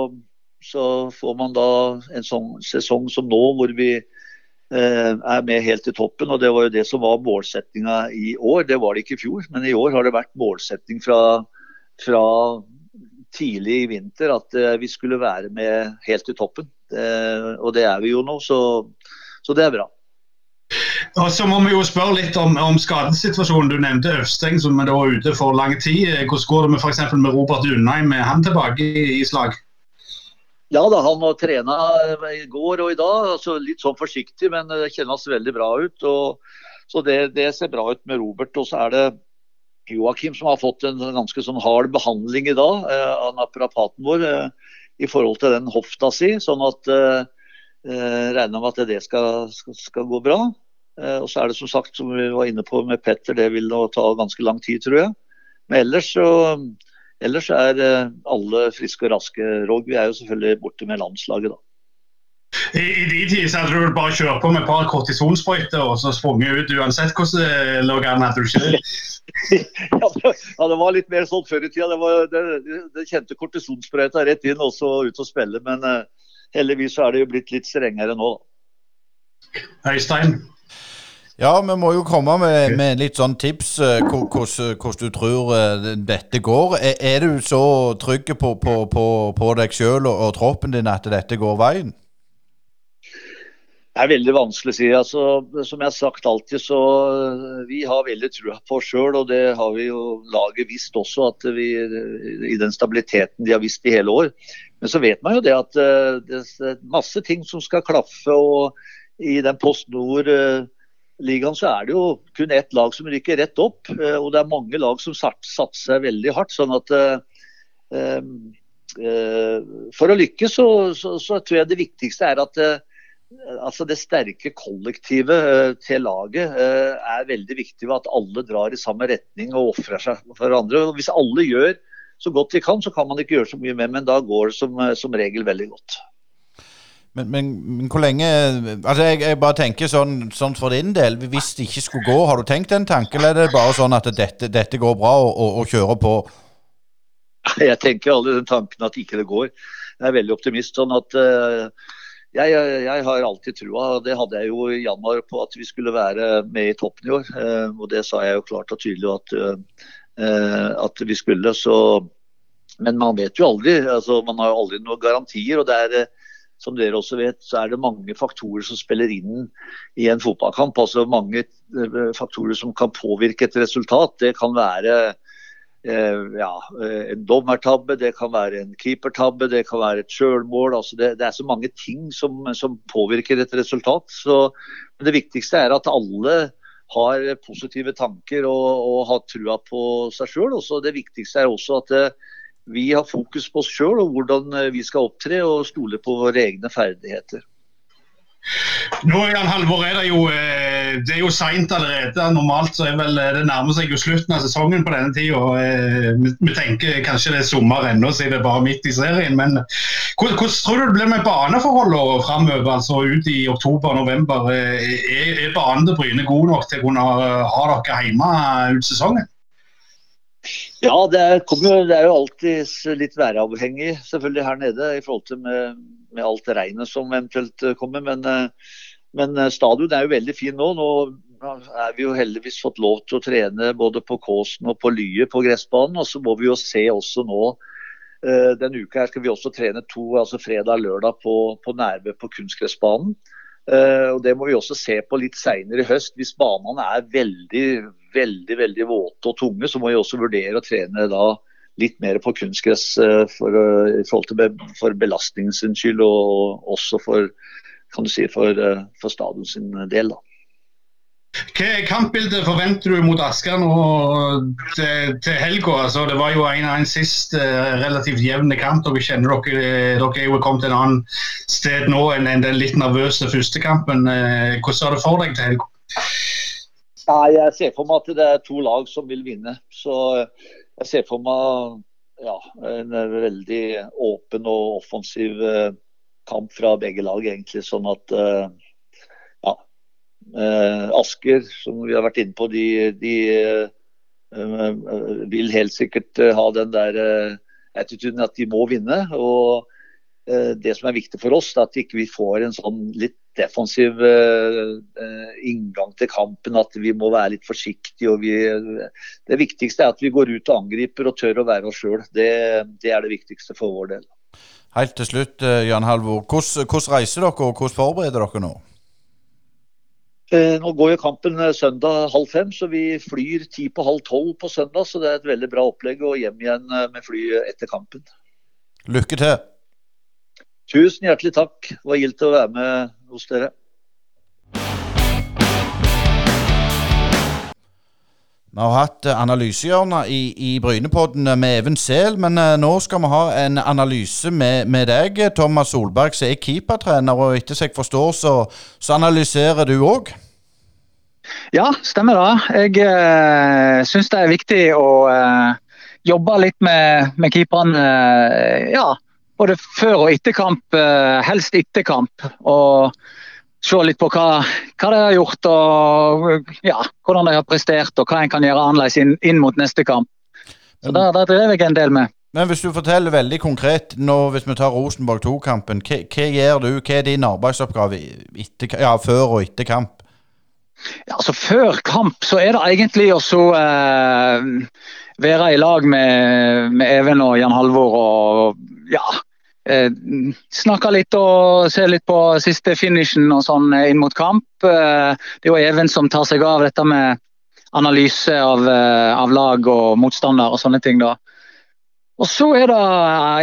så får man da en sånn sesong som nå hvor vi eh, er med helt i toppen. og Det var jo det som var målsettinga i år. Det var det ikke i fjor, men i år har det vært målsetting fra, fra tidlig i vinter at eh, vi skulle være med helt i toppen. og det er vi jo nå. så så det er bra. Og så må vi jo spørre litt om, om skadesituasjonen. Du nevnte Øvsteng som er da ute for lang tid. Hvordan går det med f.eks. med Robert Undheim? Er han tilbake i, i slag? Ja da, han har trena i går og i dag. Altså litt sånn forsiktig, men det kjennes veldig bra ut. Og, så det, det, ser bra ut med Robert. Og så er det Joakim som har fått en ganske sånn hard behandling i dag eh, av naprapaten vår eh, i forhold til den hofta si. sånn at eh, Eh, regner med at det skal, skal, skal gå bra. Eh, og så er det som sagt, som vi var inne på med Petter, det vil nå ta ganske lang tid, tror jeg. Men ellers så ellers er eh, alle friske og raske. Rog, vi er jo selvfølgelig borte med landslaget, da. I, I de tider så hadde du vel bare kjørt på med et par kortisonsprøyter og så sprunget ut uansett hvordan det lå an? Hadde du ikke ja, det var litt mer sånn før i tida. Det, var, det, det kjente kortisonsprøyta rett inn og så ut og spille. Men heldigvis er det jo blitt litt strengere nå. Øystein? Ja, vi må jo komme med, med litt sånn tips hvordan du tror uh, dette går. Er, er, du så trygg på, på, på, på deg sjøl og, og, troppen din at dette går veien? Det er veldig vanskelig å si. Altså, som jeg har sagt alltid, så vi har veldig trua på oss sjøl. Og det har vi jo laget visst også, at vi i den stabiliteten de har visst i hele år. Men så vet man jo det at uh, det er masse ting som skal klaffe. og I den Post Nord-ligaen så er det jo kun ett lag som rykker rett opp. Uh, og det er mange lag som satser veldig hardt. sånn at For å lykkes så, så, så, tror jeg det viktigste er at altså det sterke kollektivet til laget er veldig viktig. At alle drar i samme retning og ofrer seg for hverandre. Hvis alle gjør så godt de kan, så kan man ikke gjøre så mye med, men da går det som, som regel veldig godt. Men, men, men, hvor lenge Altså, jeg, jeg bare tenker sånn, sånn, for din del. Hvis det ikke skulle gå, har du tenkt den tanken, eller er det bare sånn at dette, dette går bra, og, og, og kjører på? Jeg tenker aldri den tanken at ikke det går. Jeg er veldig optimist. sånn at uh, jeg, jeg, har alltid trua, det hadde jeg jo i januar, på at vi skulle være med i toppen i år. Uh, og det sa jeg jo klart og tydelig at Eh, at vi skulle. Så, men man vet jo aldri. altså Man har jo aldri noen garantier. og det er eh, som dere også vet, så er det mange faktorer som spiller inn i en fotballkamp. altså Mange eh, faktorer som kan påvirke et resultat. Det kan være eh, ja, en dommertabbe, det kan være en keepertabbe, det kan være et sjølmål. Altså det, det, er så mange ting som, som påvirker et resultat. Så det viktigste er at alle har positive tanker og, og har trua på seg sjøl. Det viktigste er også at eh, vi har fokus på oss sjøl og hvordan eh, vi skal opptre, og stole på våre egne ferdigheter. Nå Jan Halvor, er det jo, eh, det er jo seint allerede. Normalt så er vel det nærmer seg jo slutten av sesongen på denne tida. Vi tenker kanskje det er sommer ennå, siden det er bare midt i serien. Men hvordan tror du det blir med baneforholdene framover, altså ut i oktober-november? Er, er banen til Bryne god nok til å kunne ha dere hjemme ut sesongen? Ja, det er, jo, det er, jo alltid litt væravhengig selvfølgelig her nede i forhold til med, med alt regnet som eventuelt eh, kommer. Men, eh, men, eh, stadion er jo veldig fin nå. Nå er vi jo heldigvis fått lov til å trene både på Kåsen og på Lye på gressbanen. Og så må vi jo se også nå denne uka her skal vi også trene to, altså fredag og lørdag på, på Nærbø på kunstgressbanen. Uh, og Det må vi også se på litt seinere i høst. Hvis banene er veldig veldig veldig våte og tunge, så må vi også vurdere å trene da litt mer på kunstgress for, for belastningens skyld, og også for, kan du si, for, for stadion sin del. da. Hva kampbilde forventer du mot Asker nå til, til helga? Altså, det var jo en av en sist uh, relativt jevne kamp. Dere kjenner dere, dere er jo kommet til en annen sted nå enn, den litt nervøse første kampen. Hvordan har du for deg til helga? Jeg ser for meg at det er to lag som vil vinne. Så jeg ser for meg ja, en veldig åpen og offensiv uh, kamp fra begge lag, egentlig. Sånn at Eh, Asker, som vi har vært inne på, de, de eh, vil helt sikkert ha den der attituden at de må vinne. og det som er viktig for oss, er at vi ikke får en sånn litt defensiv inngang til kampen. At vi må være litt forsiktige. vi, Det viktigste er at vi går ut og angriper og tør å være oss sjøl. Det, det, er det viktigste for vår del. Helt til slutt, Jan Halvor. Hvordan, reiser dere, og hvordan forbereder dere nå? Eh, nå går jo kampen eh, søndag halv fem, så vi flyr ti på halv tolv på søndag. Så det er et veldig bra opplegg å hjem igjen eh, med fly etter kampen. Lykke til. Tusen hjertelig takk. Det var gildt å være med hos dere. Vi har hatt analysehjørnet i, i Brynepodden med Even Sehl, men nå skal vi ha en analyse med, med deg, Thomas Solberg, som er keepertrener. Og etter som jeg forstår, så, så analyserer du òg? Ja, stemmer det. Jeg uh, syns det er viktig å uh, jobbe litt med, med keeperne. Uh, ja, både før og etter kamp. Helst etter kamp. Og se litt på hva, hva, de har gjort og ja, hvordan de har prestert og hva en kan gjøre annerledes inn, inn, mot neste kamp. Så Der, der drev jeg en del med. Men hvis du forteller veldig konkret, nå, hvis vi tar Rosenborg 2-kampen, hva, hva, gjør du? Hva er din arbeidsoppgave etter, ja, før og etter kamp? Ja, altså Før kamp så er det egentlig å eh, være i lag med, med Even og Jan Halvor og ja, eh, snakke litt og se litt på siste finishen og sånn eh, inn mot kamp. Eh, det er jo Even som tar seg av dette med analyse av, eh, av lag og motstander og sånne ting. da. Og så er det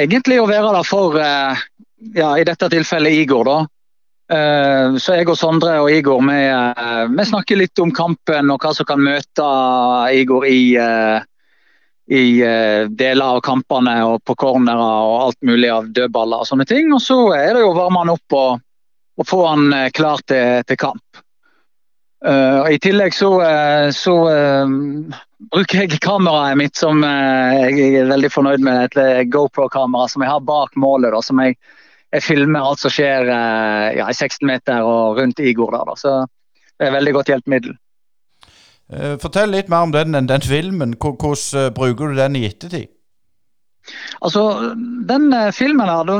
egentlig å være der for, ja, i dette tilfellet Igor, da. Så jeg og Sondre og Igor vi, vi, snakker litt om kampen og hva som kan møte Igor i, i uh, deler av kampene og på cornerer og alt mulig av dødballer og sånne ting. Og så er det jo å varme han opp og, og få han uh, klar til, til kamp. Uh, I tillegg så, så bruker jeg kameraet mitt som jeg er veldig fornøyd med. Et GoPro-kamera som jeg har bak målet. Da, som jeg, jeg filmer alt som skjer ja, i 16 meter og rundt Igor. Der, da. Så det er et veldig godt hjelpemiddel. Eh, fortell litt mer om den, den filmen. Hvordan eh, bruker du den i ettertid? Altså, Den eh, filmen her,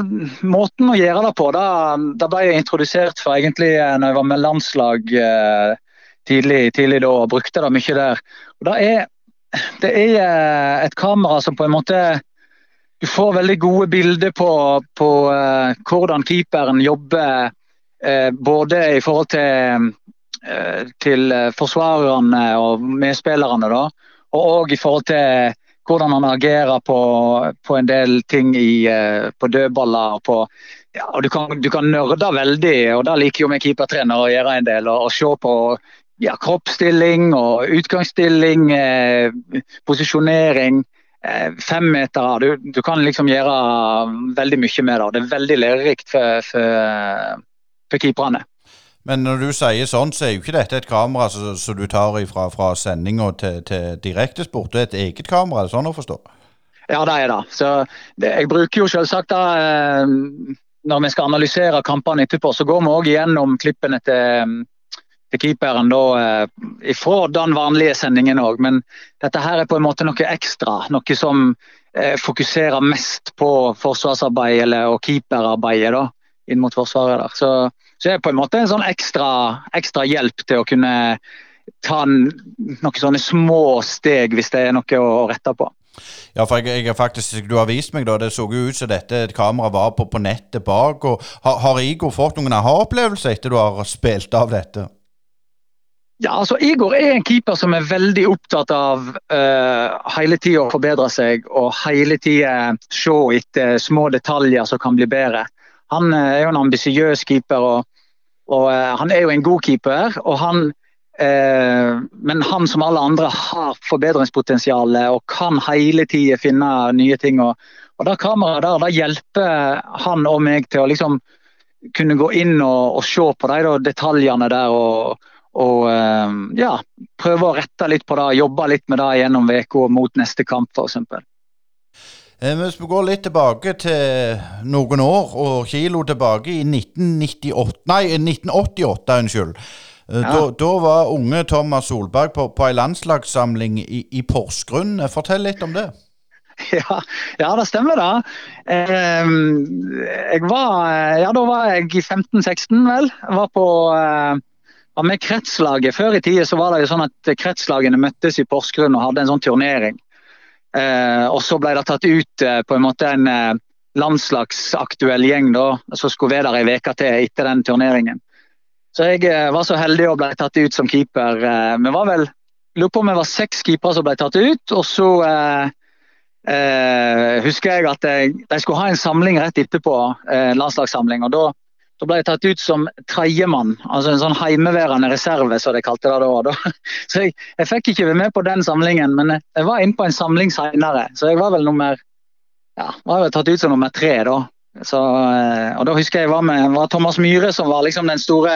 måten å gjøre det på, da, da ble jeg introdusert for egentlig når jeg var med landslag tidlig, tidlig da, og brukte det mye der. Og det er, det er et kamera som på en måte Du får veldig gode bilder på, på hvordan keeperen jobber, både i forhold til til eh, forsvarerne og medspillerne. da, Og i forhold til hvordan han agerer på, på en del ting i, eh, på dødballer. På, ja, og du kan, du kan nørde veldig, og det liker jo vi keepertrenere å gjøre en del. Og se på ja, kroppsstilling og utgangsstilling, eh, posisjonering. Eh, Femmetere. Du, du kan liksom gjøre veldig mye med det. Det er veldig lærerikt for, for, for keeperne. Men når du sier sånn, så er jo ikke dette et kamera som du tar fra, fra sendinga til, til direktesport. Det er et eget kamera, er det sånn å forstå? Ja, det er det. Så det, jeg bruker jo selvsagt da eh, Når vi skal analysere kampene etterpå, så går vi òg gjennom klippene til, keeperen da, eh, fra den vanlige sendingen òg. Men dette her er på en måte noe ekstra. Noe som eh, fokuserer mest på forsvarsarbeidet eller, og keeperarbeidet da, inn mot Forsvaret. der. Så så det er på en måte en sånn ekstra, ekstra hjelp til å kunne ta noen sånne små steg hvis det er noe å rette på. Ja, for jeg, jeg faktisk, Du har vist meg da, det så jo ut som dette kameraet var på, på nettet bak. og Har, har Igor fått noen aha-opplevelser etter du har spilt av dette? Ja, altså Igor er en keeper som er veldig opptatt av uh, hele tida å forbedre seg og hele tida se etter små detaljer som kan bli bedre. Han uh, er jo en ambisiøs keeper. og og uh, Han er jo en god keeper, og han, uh, men han som alle andre har forbedringspotensial og kan hele tida finne nye ting. Og, og det kameraet der, det hjelper han og meg til å liksom kunne gå inn og, og se på de da, detaljene der. og, og ja, prøve å rette litt på det, jobbe litt med det gjennom uka mot neste kamp f.eks. Eh, hvis vi går litt tilbake til noen år, og kilo tilbake i 1998, nei, 1988, unnskyld. Ja. Da, da var unge Thomas Solberg på, på ei landslagssamling i, i Porsgrunn. Eh, Fortell litt om det. Ja, ja det stemmer det. Eh, jeg var, ja, da var jeg i 15-16, vel. Jeg var på eh, var med kretslaget. Før i tida så var det jo sånn at kretslagene møttes i Porsgrunn og hadde en sånn turnering. Eh, og så ble det tatt ut eh, på en måte en eh, landslagsaktuell gjeng da, som skulle være der ei uke til etter den turneringen. Så jeg var så heldig og ble tatt ut som keeper. Vi var vel lurer på om vi var seks keepere som ble tatt ut. Og så eh, eh, husker jeg at jeg, de skulle ha en samling rett etterpå, eh, landslagssamling. og da, da ble jeg tatt ut som tredjemann, altså en sånn heimeværende reserve, som de kalte det da. Så jeg, jeg fikk ikke være med på den samlingen, men jeg var inne på en samling senere. Så jeg var vel nummer ja, var vel tatt ut som nummer tre da. Så, eh, og da husker jeg var med var Thomas Myhre som var liksom den store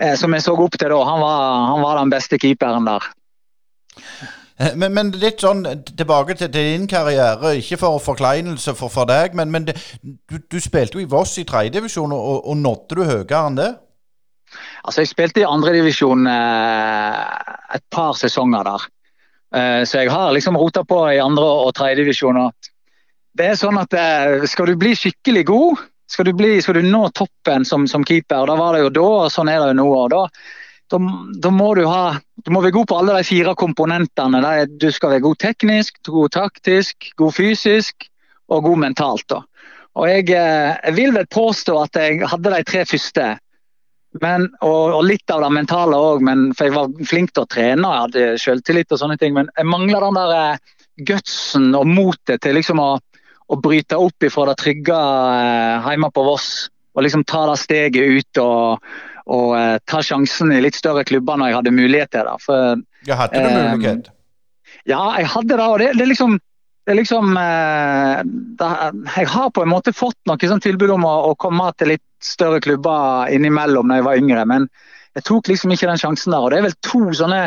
eh, som jeg så opp til da. Han var, han var den beste keeperen der. Eh, Men, men litt sånn tilbake til, til din karriere, ikke for forkleinelse for, for deg, men, men det, du, du spilte jo i Voss i tredjedivisjon, og, og nådde du høyere enn det? Altså, jeg spilte i andredivisjon eh, et par sesonger der. Eh, så jeg har liksom rota på i andre- og tredjedivisjon. Det er sånn at eh, skal du bli skikkelig god, skal du, bli, skal du nå toppen som, som keeper, da var det jo da, og sånn er det jo nå. og da da, må du ha du må være god på alle de fire komponentene. Du skal være god teknisk, god taktisk, god fysisk og god mentalt. Da. Og jeg, eh, jeg vil vel påstå at jeg hadde de tre første. Men, og, og litt av det mentale òg, for jeg var flink til å trene jeg hadde selvtillit. og sånne ting, Men jeg mangla den der eh, gutsen og motet til liksom å, å bryte opp ifra det trygge eh, hjemme på Voss. Og liksom ta det steget ut og, og eh, ta sjansen i litt større klubber når jeg hadde mulighet til det. For Ja, hadde du Eh, mulighet? ja, jeg hadde det, og det, det liksom det er liksom eh, det, Jeg har på en måte fått noe sånn tilbud om å, å komme til litt større klubber innimellom når jeg var yngre, men jeg tok liksom ikke den sjansen der. Og det er vel to sånne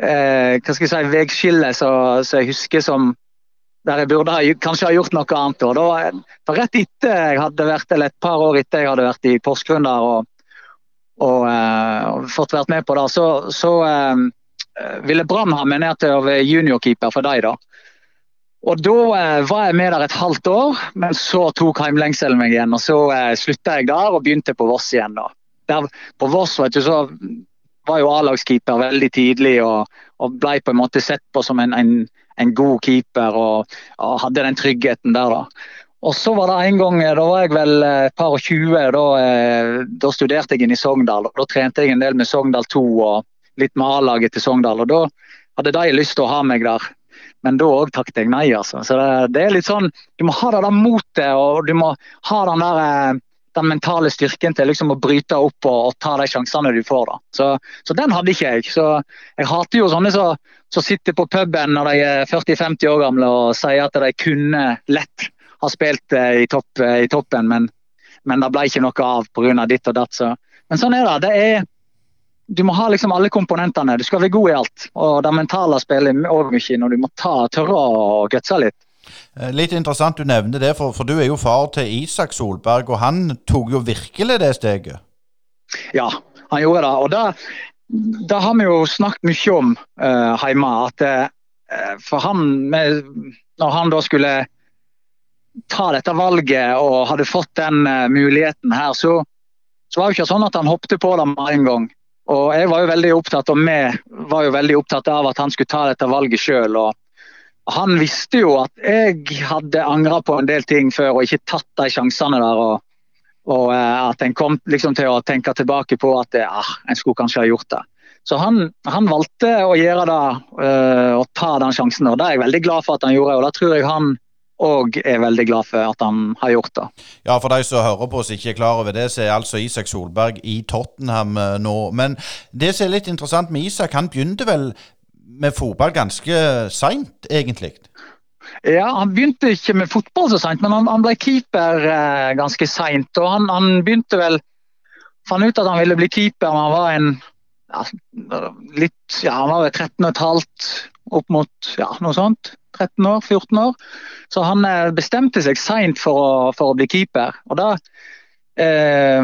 eh, hva skal jeg si, veiskiller som jeg husker som der jeg burde ha, kanskje ha gjort noe annet. Og da, for rett etter jeg hadde vært, eller et par år etter jeg hadde vært i Porsgrunn der og, og, eh, og fått vært med på det, så, så eh, ville Brann ha meg ned til å være juniorkeeper for dem. da. Og Da eh, var jeg med der et halvt år, men så tok heimlengselen meg igjen. og Så eh, slutta jeg der og begynte på Voss igjen. da. Der, på Voss vet du, så var jo A-lagskeeper veldig tidlig og, og ble på en måte sett på som en, en, en god keeper og, og hadde den tryggheten der. da. Og så var det en gang, da var jeg vel eh, et par og tjue, da, eh, da studerte jeg inn i Sogndal. og Da trente jeg en del med Sogndal 2 og litt med A-laget til Sogndal. og Da hadde de lyst til å ha meg der. Men da òg takket jeg nei. altså. Så det, det er litt sånn, Du må ha det der motet og du må ha den der eh, den mentale styrken til liksom å bryte opp og, og ta de sjansene du får. da. Så, så den hadde ikke jeg. Så Jeg hater jo sånne som som sitter på puben når de er 40-50 år gamle og sier at de kunne lett ha spilt eh, i, topp, eh, i toppen, men, men det ble ikke noe av pga. ditt og datt. Så. Men sånn er det. det er, du må ha liksom alle komponentene. Du skal være god i alt. Og det mentale spiller òg mye når du må ta, tørre å gutse litt. Eh, Litt interessant du nevner det, for, for du er jo far til Isak Solberg, og han tok jo virkelig det steget. Ja, han gjorde det. Og det, det har vi jo snakket mye om uh, hjemme. At uh, for han, med, når han da skulle ta dette valget og hadde fått den uh, muligheten her, så, så var det ikke sånn at han hoppet på det med en gang. Og jeg var jo veldig opptatt, og vi var jo veldig opptatt av at han skulle ta dette valget sjøl. Han visste jo at jeg hadde angra på en del ting før og ikke tatt de sjansene der. og og eh, at en kom liksom til å tenke tilbake på at eh, ah, en skulle kanskje ha gjort det. Så han, han valgte å gjøre det og ta den sjansen. og Det er jeg veldig glad for at han gjorde, og det tror jeg han òg er veldig glad for at han har gjort det. Ja, for de som hører på oss ikke er klar over det, så er altså Isak Solberg i Tottenham eh, nå. Men det som er litt interessant med Isak, han begynte vel med fotball ganske seint, egentlig? Ja, Han begynte ikke med fotball så seint, men han, han, ble keeper eh, ganske seint. Og han, han, begynte vel Fant ut at han ville bli keeper da han var en ja, litt, ja, han var vel 13 15, opp mot ja, noe sånt. 13 år, 14 år. Så han eh, bestemte seg seint for, for å bli keeper. Og da eh,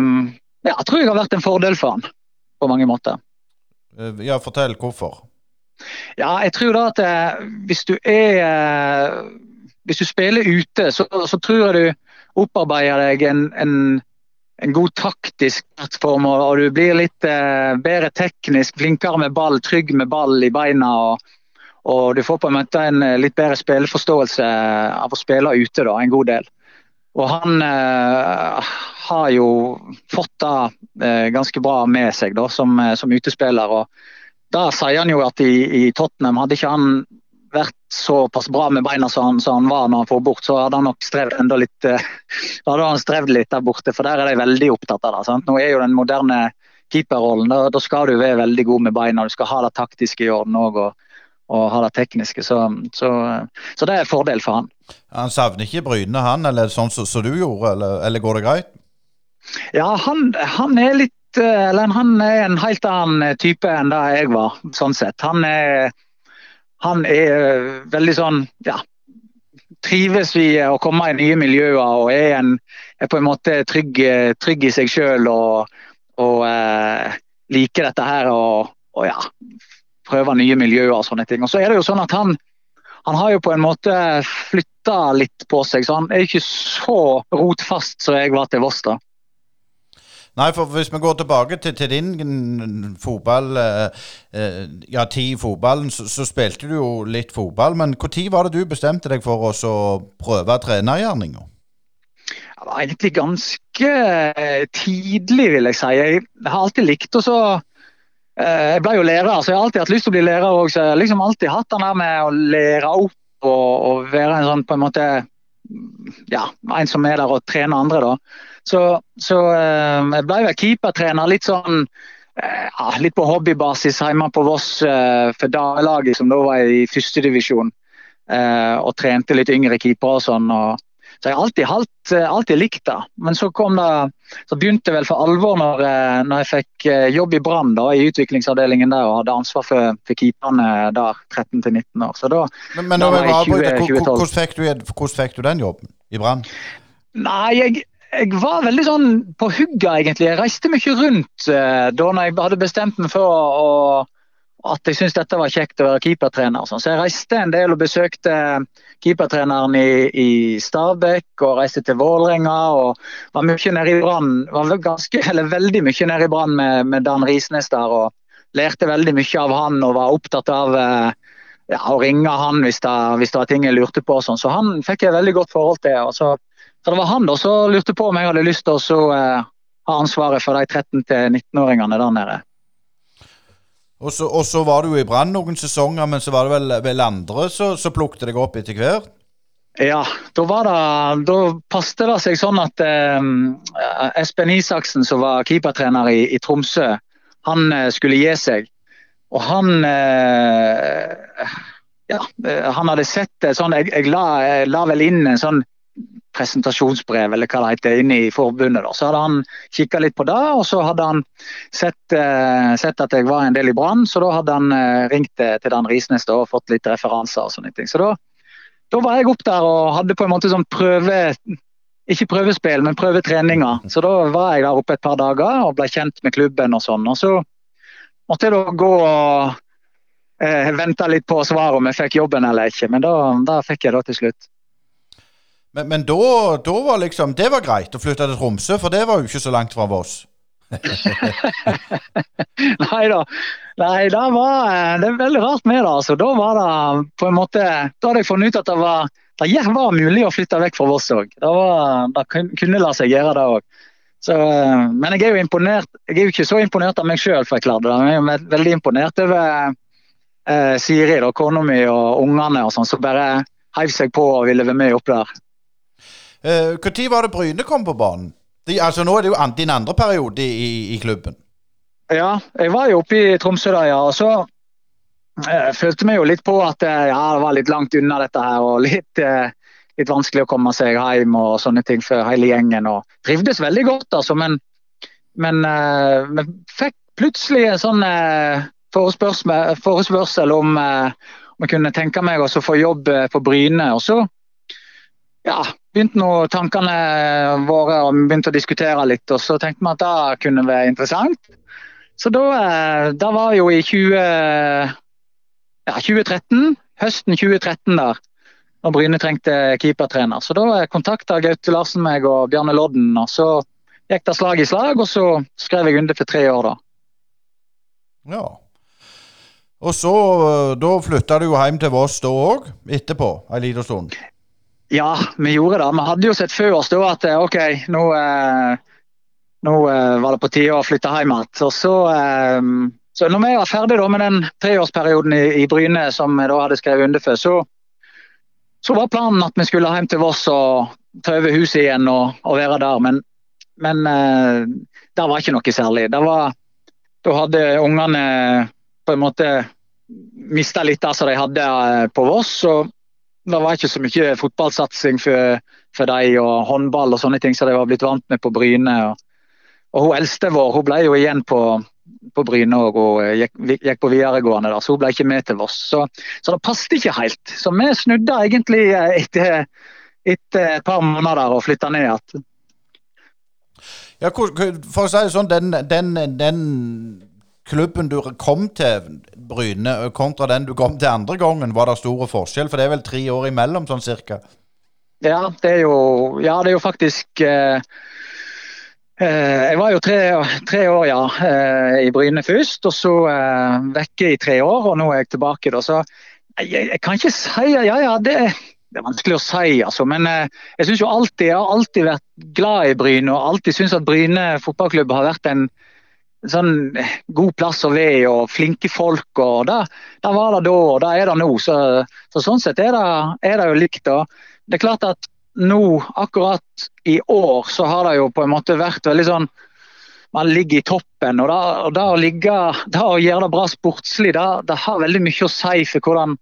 ja, tror jeg har vært en fordel for han. på mange måter. Eh, ja, fortell hvorfor. Ja, jeg tror da at eh, hvis du er Hvis du spiller ute, så, så tror jeg du opparbeider deg en, en, en god taktisk plattform, og, og du blir litt eh, bedre teknisk, flinkere med ball, trygg med ball i beina. og og du får på en måte en litt bedre spilleforståelse av å spille ute da, en god del. Og han eh, har jo fått det eh, ganske bra med seg da, som, som utespiller. og da sier han jo at i, i Tottenham hadde ikke han vært såpass bra med beina som han, som han, var når han får bort, så hadde han nok strevd enda litt eh, hadde han strevd litt der borte. For der er de veldig opptatt av det. Sant? Nå er jo den moderne keeperrollen, da, da, skal du være veldig god med beina. Du skal ha det taktiske i orden òg, og, og, ha det tekniske. Så, så, så, det er en fordel for han. Han savner ikke Bryne, han, eller sånn som så, du gjorde, eller, eller, går det greit? Ja, han, han er litt Eh, eller han er en helt annen eh, type enn det jeg var, sånn sett. Han er, han er eh, veldig sånn ja, trives vi å komme i nye miljøer og er, en, er på en måte trygg, trygg i seg sjøl og, og eh, liker dette her og, og ja, prøver nye miljøer og sånne ting. Og så er det jo sånn at han, han har jo på en måte flytta litt på seg, så han er ikke så rotfast som jeg var til Voss. da. Nei, for hvis vi går tilbake til, til din fotball eh, eh, Ja, tid i fotballen, så, så, spilte du jo litt fotball. Men når var det du bestemte deg for å prøve trenergjerninga? Det var egentlig ganske eh, tidlig, vil jeg si. Jeg har alltid likt å så Jeg ble jo lærer, så jeg har alltid hatt lyst til å bli lærer òg. Så jeg har liksom alltid hatt den der med å lære opp og, og være en sånn på en måte ja, en som er der og trener andre. da. Så, så eh, jeg ble vel keepertrener litt sånn eh, ja, litt på hobbybasis hjemme på Voss eh, for damelaget, som da var i førstedivisjon. Og trente litt yngre keepere og sånn. og så jeg har alltid, alltid, alltid likt det. Men så kom det, så begynte det vel for alvor når, når jeg fikk jobb i Brann i utviklingsavdelingen der og hadde ansvar for, for keeperne der 13-19 år. Så da, men, men da var jeg 20, Hvordan fikk, du, hvordan fikk du den jobben i Brann? Nei, jeg, jeg var veldig sånn på hugget, egentlig. Jeg reiste mye rundt da når jeg hadde bestemt meg for å, at jeg syntes dette var kjekt å være keepertrener. Sånn. Så jeg reiste en del og besøkte keepertreneren i, i Stabekk og reiste til Vålerenga. Og var mye nede i Brann, var ganske, eller veldig mye nede i Brann med, med, Dan Risnes der. og Lærte veldig mye av han og var opptatt av uh, ja, å ringe han hvis det, hvis det var ting jeg lurte på. Sånn. Så han fikk jeg veldig godt forhold til. og så så det var han da som lurte på om jeg hadde lyst til å uh, ha ansvaret for de 13-19-åringene der nede. Og så, og så, var du i Brann noen sesonger, men så var det vel, vel andre som plukket deg opp etter hvert? Ja, da var det Da passet det seg sånn at eh, Espen Isaksen, som var keepertrener i, i Tromsø, han eh, skulle gi seg. Og han eh, Ja, han hadde sett det sånn Jeg, jeg la, jeg la vel inn en sånn presentasjonsbrev eller hva det heter, inne i forbundet. Da. Så hadde han kikka litt på det, og så hadde han sett, eh, sett at jeg var en del i Brann. Så da hadde han eh, ringt til Dan Risnes da, og fått litt referanser og sånne ting. Så da, da, var jeg opp der og hadde på en måte sånn prøve ikke prøvespill, men prøvetreninger. Så da var jeg der oppe et par dager og ble kjent med klubben og sånn. Og så måtte jeg da gå og eh, vente litt på svaret om jeg fikk jobben eller ikke, men da, da fikk jeg det til slutt. Men, men da, da, var liksom Det var greit å flytte til Tromsø, for det var jo ikke så langt fra Voss. Nei da. Nei, det var eh, det er veldig rart med det. altså. Da var det på en måte, da hadde jeg funnet ut at det var, det var mulig å flytte vekk fra Voss òg. Det, det, kunne la seg gjøre, det òg. Så, men jeg er jo imponert, jeg er jo ikke så imponert av meg sjøl for jeg klarte det. Men jeg er veldig imponert over eh, Siri, kona mi og ungene og sånn, som bare heiv seg på og ville være med opp der. Når uh, var det Bryne kom på banen? De, altså Nå er det jo din andre periode i, i, klubben. Ja, jeg var jo oppe i Tromsø da, ja. Og så uh, følte vi jo litt på at uh, ja, det var litt langt unna dette her. Og litt, uh, litt vanskelig å komme seg hjem og sånne ting for hele gjengen. Og trivdes veldig godt, altså. Men, men vi fikk plutselig en sånn forespørsel, forespørsel om om jeg kunne tenke meg å få jobb på Bryne. Og så ja, begynte nå tankene våre og begynte å diskutere litt. og Så tenkte vi at det kunne være interessant. så da, eh, da var jo i 20, ja, 2013, høsten 2013 der, når Bryne trengte keepertrener. Så da kontakta Gaute Larsen meg og Bjarne Lodden, og så gikk det slag i slag, og så skrev jeg under for tre år da. Ja. Og så, eh, da flytta du jo hjem til Voss da òg, etterpå, ei lita stund? Ja, vi gjorde det. Vi hadde jo sett før oss da at eh, OK, nå, eh, nå eh, var det på tide å flytte hjem igjen. Og så, så når vi var ferdig med den treårsperioden i, i Bryne som vi da hadde skrevet under for, så, så var planen at vi skulle hjem til Voss og ta over huset igjen og, og være der. Men, men det var ikke noe særlig. Det var, da hadde ungene på en måte mista litt av som de hadde på Voss. og Det var ikke så mye fotballsatsing for, for dem, og håndball og sånne ting som de var blitt vant med på Bryne. Og, og Hun eldste vår hun ble jo igjen på, på Bryne og hun eh, gikk, gikk, på videregående, der, så hun ble ikke med til Voss. Så, så det passet ikke helt. Så vi snudde egentlig eh, etter, etter et par måneder og flytta ned igjen. Ja, for å si det sånn, den, den, den klubben du kom til, Bryne, kontra den du kom til andre gangen, var det store forskjell? For det er vel tre år imellom, sånn cirka? Ja, det er jo, ja, det er jo faktisk eh, eh, Jeg var jo tre, tre år ja, eh, i Bryne først, og så eh, vekke i tre år, og nå er jeg tilbake. Da, så jeg, jeg, kan ikke si Ja, ja, det, det er vanskelig å si, altså. Men eh, jeg synes jo alltid, jeg har alltid vært glad i Bryne, og alltid syntes at Bryne fotballklubb har vært en sånn god plass å være og flinke folk. og Da, det var det da, og da er det nå. Så, så sånn sett er det, er det jo likt. da. Det er klart at nå, akkurat i år, så har det jo på en måte vært veldig sånn Man ligger i toppen. og Da, å ligge, da å gjøre det bra sportslig, da, det har veldig mye å si for hvordan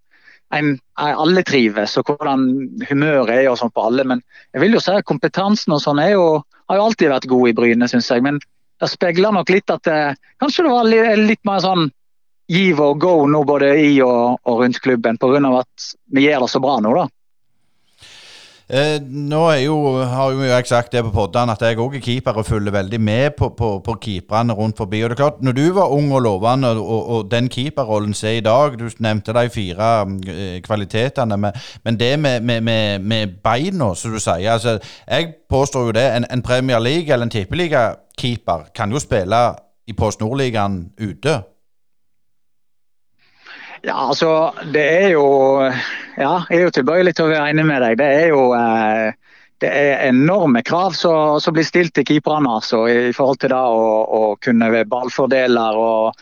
en, alle trives og hvordan humøret er og sånn på alle. Men jeg vil jo si at kompetansen og sånn har jo alltid vært god i Bryne, syns jeg. Men det speiler nok litt at det, eh, kanskje det var litt, litt mer sånn give og go nå både i og, og rundt klubben, pga. at vi gjør det så bra nå, da. Eh, nå jo, har jo jeg sagt det på poddene at jeg òg er keeper og følger veldig med på, på, på keeperne rundt forbi. Og det er klart, Når du var ung og lovende, og, og den keeperrollen som er i dag Du nevnte de fire eh, kvalitetene, men, men det med, med, med, med, beina, som du sier altså, Jeg påstår jo det. En, en Premier League eller en tippeliga-keeper kan jo spille i Post Nordligaen ute. Ja, altså, det er jo Ja, jeg er jo tilbøyelig til å være enig med deg. Det er jo eh, det er enorme krav som blir stilt til keeperne altså, i forhold til det å, å kunne være ballfordeler og,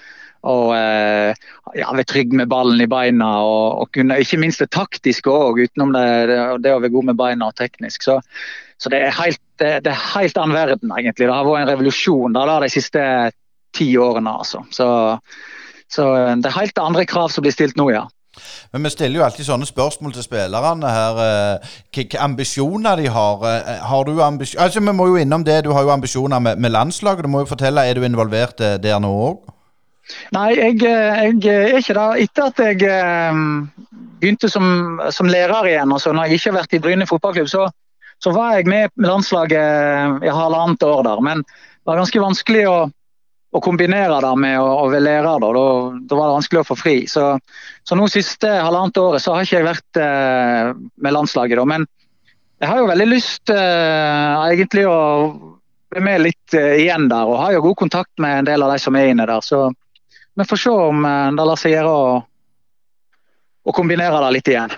og eh, ja, være trygg med ballen i beina. Og, og kunne, ikke minst det taktiske òg, utenom det, det, det, å være god med beina og teknisk. Så, så det er helt, det, det er helt annen verden, egentlig. Det har vært en revolusjon der, de siste ti årene. altså. Så så eh, det er helt andre krav som blir stilt nå, ja. Men vi stiller jo alltid sånne spørsmål til spillerne her. Eh, hvilke ambisjoner de har. Eh, har du ambisjoner Altså, Vi må jo innom det. Du har jo ambisjoner med, med landslaget. Du må jo fortelle, Er du involvert der nå òg? Nei, jeg, jeg, er ikke det. Etter at jeg begynte som, som lærer igjen, altså når jeg ikke har vært i Bryne fotballklubb, så, så var jeg med med landslaget i halvannet år der. Men det var ganske vanskelig å å kombinere det med å, å være lærer, da, da, da, var det vanskelig å få fri. Så, så nå siste halvannet året så har ikke jeg vært eh, med landslaget. Da. Men jeg har jo veldig lyst eh, egentlig å være med litt eh, igjen der, og har jo god kontakt med en del av de som er inne der. Så vi får se om eh, det lar seg gjøre å, å kombinere det litt igjen.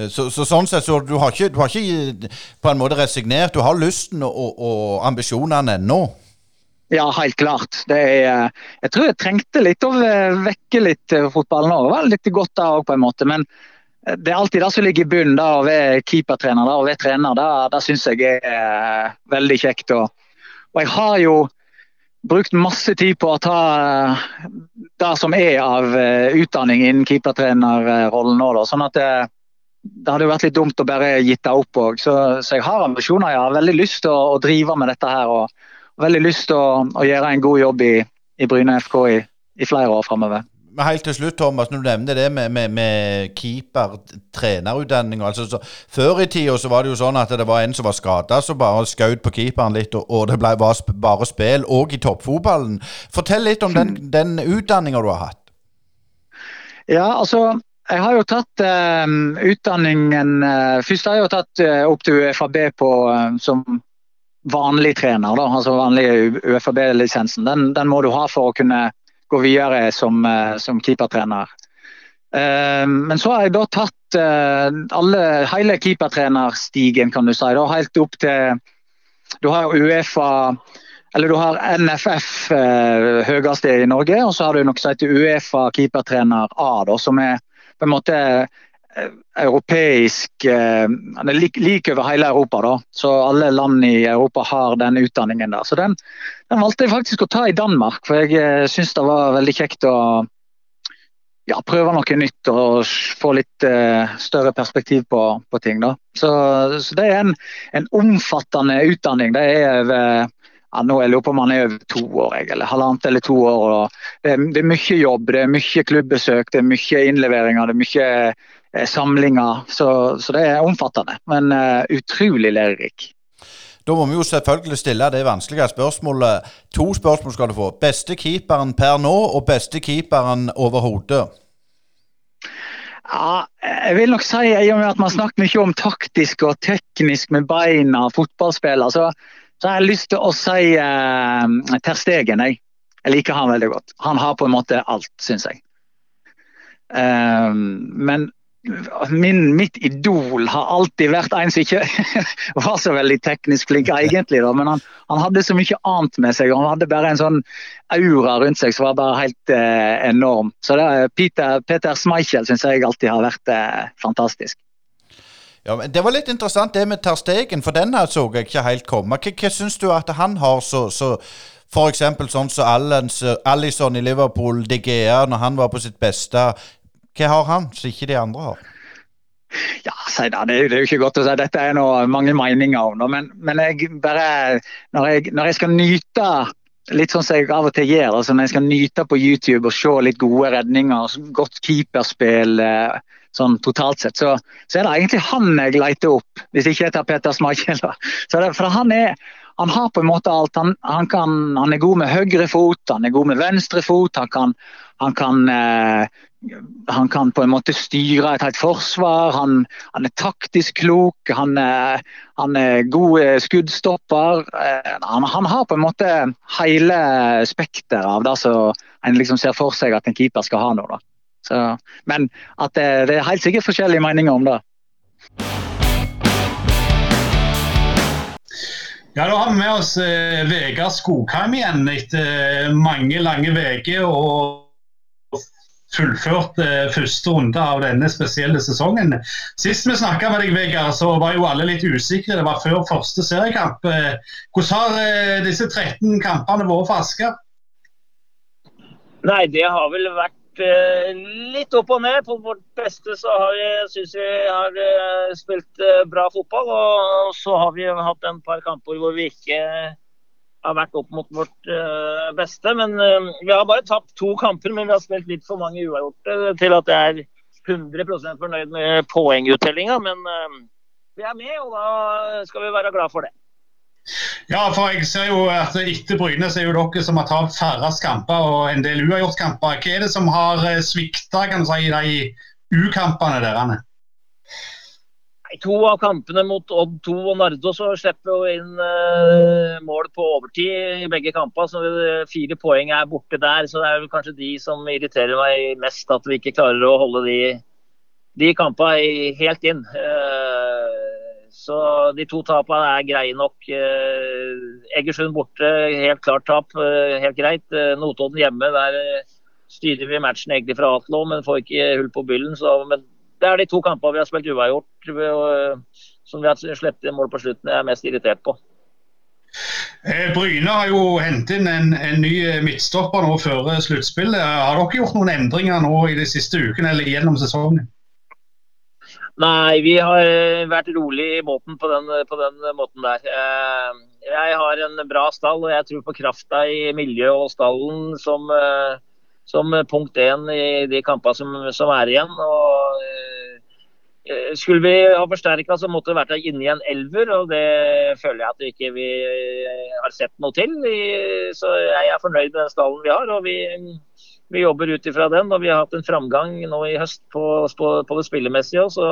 Eh, så, så, sånn sett, så du har, ikke, du har ikke på en måte resignert. Du har lysten og, og ambisjonene ennå? Ja, helt klart. Er, jeg tror jeg trengte litt å vekke litt fotballen òg. Var litt godt da òg, på en måte. Men eh, det er alltid det som ligger i bunnen, da, å være keepertrener og være trener. Det, det syns jeg er eh, veldig kjekt. Og, og, jeg har jo brukt masse tid på å ta eh, det som er av utdanning innen keepertrenerrollen nå. Da, sånn at det, det hadde jo vært litt dumt å bare gitt det opp òg. Så, så, jeg har ambisjoner. Jeg har veldig lyst til å, å drive med dette her. og veldig lyst til å, å, gjøre en god jobb i, i Bryne FK i, i flere år framover. Helt til slutt, Thomas, når du nevner det med, med, med keeper-trenerutdanning altså, Før i tida så var det jo sånn at det var en som var skada, som bare skjøt på keeperen litt, og, og det ble bare, bare spill, òg i toppfotballen. Fortell litt om den, den utdanninga du har hatt. Ja, altså jeg har jo tatt eh, utdanningen eh, Først har jeg jo tatt eh, opp til UFAB på, som vanlig trener. Da, altså vanlig UFAB-lisensen. Den, den, må du ha for å kunne gå videre som, eh, som keepertrener. Eh, men så har jeg da tatt eh, alle, hele keepertrenerstigen, kan du si. Da, helt opp til Du har Uefa eller du har NFF høyeste i Norge, og så har du noe som heter Uefa keepertrener A, da, som er på en måte europeisk eh, Den er lik, lik, over hele Europa, da. Så alle land i Europa har den utdanningen der. Så den, den valgte jeg faktisk å ta i Danmark, for jeg eh, syns det var veldig kjekt å ja, prøve noe nytt og få litt uh, større perspektiv på, på ting. Da. Så, så, det er en, en omfattende utdanning. Det er over ja, nå jeg lurer på om han er over to år, eller halvannet eller to år. Det er, det, er, mye jobb, det er mye klubbesøk, det er mye innleveringer, det er mye Eh, samlinger. Så, så, det er omfattende, men uh, utrolig lærerik. Da må vi jo selvfølgelig stille det vanskelige spørsmålet. To spørsmål skal du få. Beste keeperen per nå, og beste keeperen overhodet? Ja, jeg vil nok si, i og med at man snakker mye om taktisk og teknisk med beina, fotballspiller, så, så har jeg lyst til å si uh, Ter Stegen. Jeg. jeg liker han veldig godt. Han har på en måte alt, syns jeg. Um, men min, mitt idol har alltid vært en som ikke var så veldig teknisk flink, egentlig. Da, men han, han, hadde så mye annet med seg. Han hadde bare en sånn aura rundt seg som var bare helt eh, enorm. Så det, Peter, Peter Schmeichel syns jeg alltid har vært eh, fantastisk. Ja, men Det var litt interessant det med Ter Stegen, for den her så jeg ikke helt komme. Hva, hva syns du at han har så, så F.eks. sånn som så Allison i Liverpool, De Gea når han var på sitt beste. Hva har han som ikke de andre har? Ja, si det, det, er jo ikke godt å si. Dette er noe mange meninger om. Men, men jeg bare, når jeg, når jeg, skal nyte litt sånn som jeg av og til gjør, altså når jeg skal nyte på YouTube og se litt gode redninger, godt keeperspill eh, sånn totalt sett, så, så, er det egentlig han jeg leter opp, hvis ikke jeg tar Peter Smakel. For han er han har på en måte alt. Han, han, kan, han, er god med høyre fot, han er god med venstre fot. Han kan, han kan eh, han kan på en måte styre et helt forsvar. Han, han er taktisk klok. Han han er god eh, skuddstopper. Eh, han, han, har på en måte hele spekteret av det som en liksom ser for seg at en keeper skal ha nå. Men det, det, er helt sikkert forskjellige meninger om det. Ja, Da har vi med oss eh, Vegard Skogheim igjen etter mange lange uker. Fullført eh, første runde av denne spesielle sesongen. Sist vi snakka med deg, Vegard, så var jo alle litt usikre. Det var før første seriekamp. Eh, hvordan har eh, disse 13 kampene vært for Asker? Nei, det har vel vært eh, litt opp og ned. På vårt beste så har jeg synes vi har eh, spilt eh, bra fotball. Og så har vi hatt en par kamper hvor vi ikke har vært opp mot vårt uh, beste. Men uh, vi har bare tapt to kamper, men vi har spilt litt for mange uavgjorte til at jeg er 100 fornøyd med poenguttellinga. Men uh, vi er med, og da skal vi være glad for det. Ja, for jeg ser jo at etter Bryne så er jo dere som har tatt færrest kamper og en del uavgjortkamper. Hva er det som har svikta si, i de U-kampene deres? I to av kampene mot Odd 2 og Nardo så slipper vi inn uh, mål på overtid i begge kamper. Så fire poeng er borte der. Så det er vel kanskje de som irriterer meg mest. At vi ikke klarer å holde de, de kampene helt inn. Uh, så de to tapene er greie nok. Uh, Egersund borte, helt klart tap. helt greit. Notodden hjemme, der styrer vi matchen egentlig fra Atlo, men får ikke hull på byllen. Så, men det er de to kampene vi har spilt uavgjort, eh, som vi har sluppet mål på slutten, jeg er mest irritert på. Eh, Bryne har jo hentet inn en, en, ny midtstopper nå før sluttspillet. Har dere gjort noen endringer nå i de siste ukene eller gjennom sesongen? Nei, vi har vært rolig i båten på den, på den, måten der. Eh, jeg har en bra stall, og jeg tror på krafta i miljøet og stallen som som punkt én i de kampene som, som er igjen. og eh, skulle vi ha forsterka, så måtte det vært inni en elver, og det føler jeg at vi ikke har sett noe til. Så jeg er fornøyd med den stallen vi har, og vi, vi jobber ut ifra den. Og vi har hatt en framgang nå i høst på, på, på det spillemessige òg, så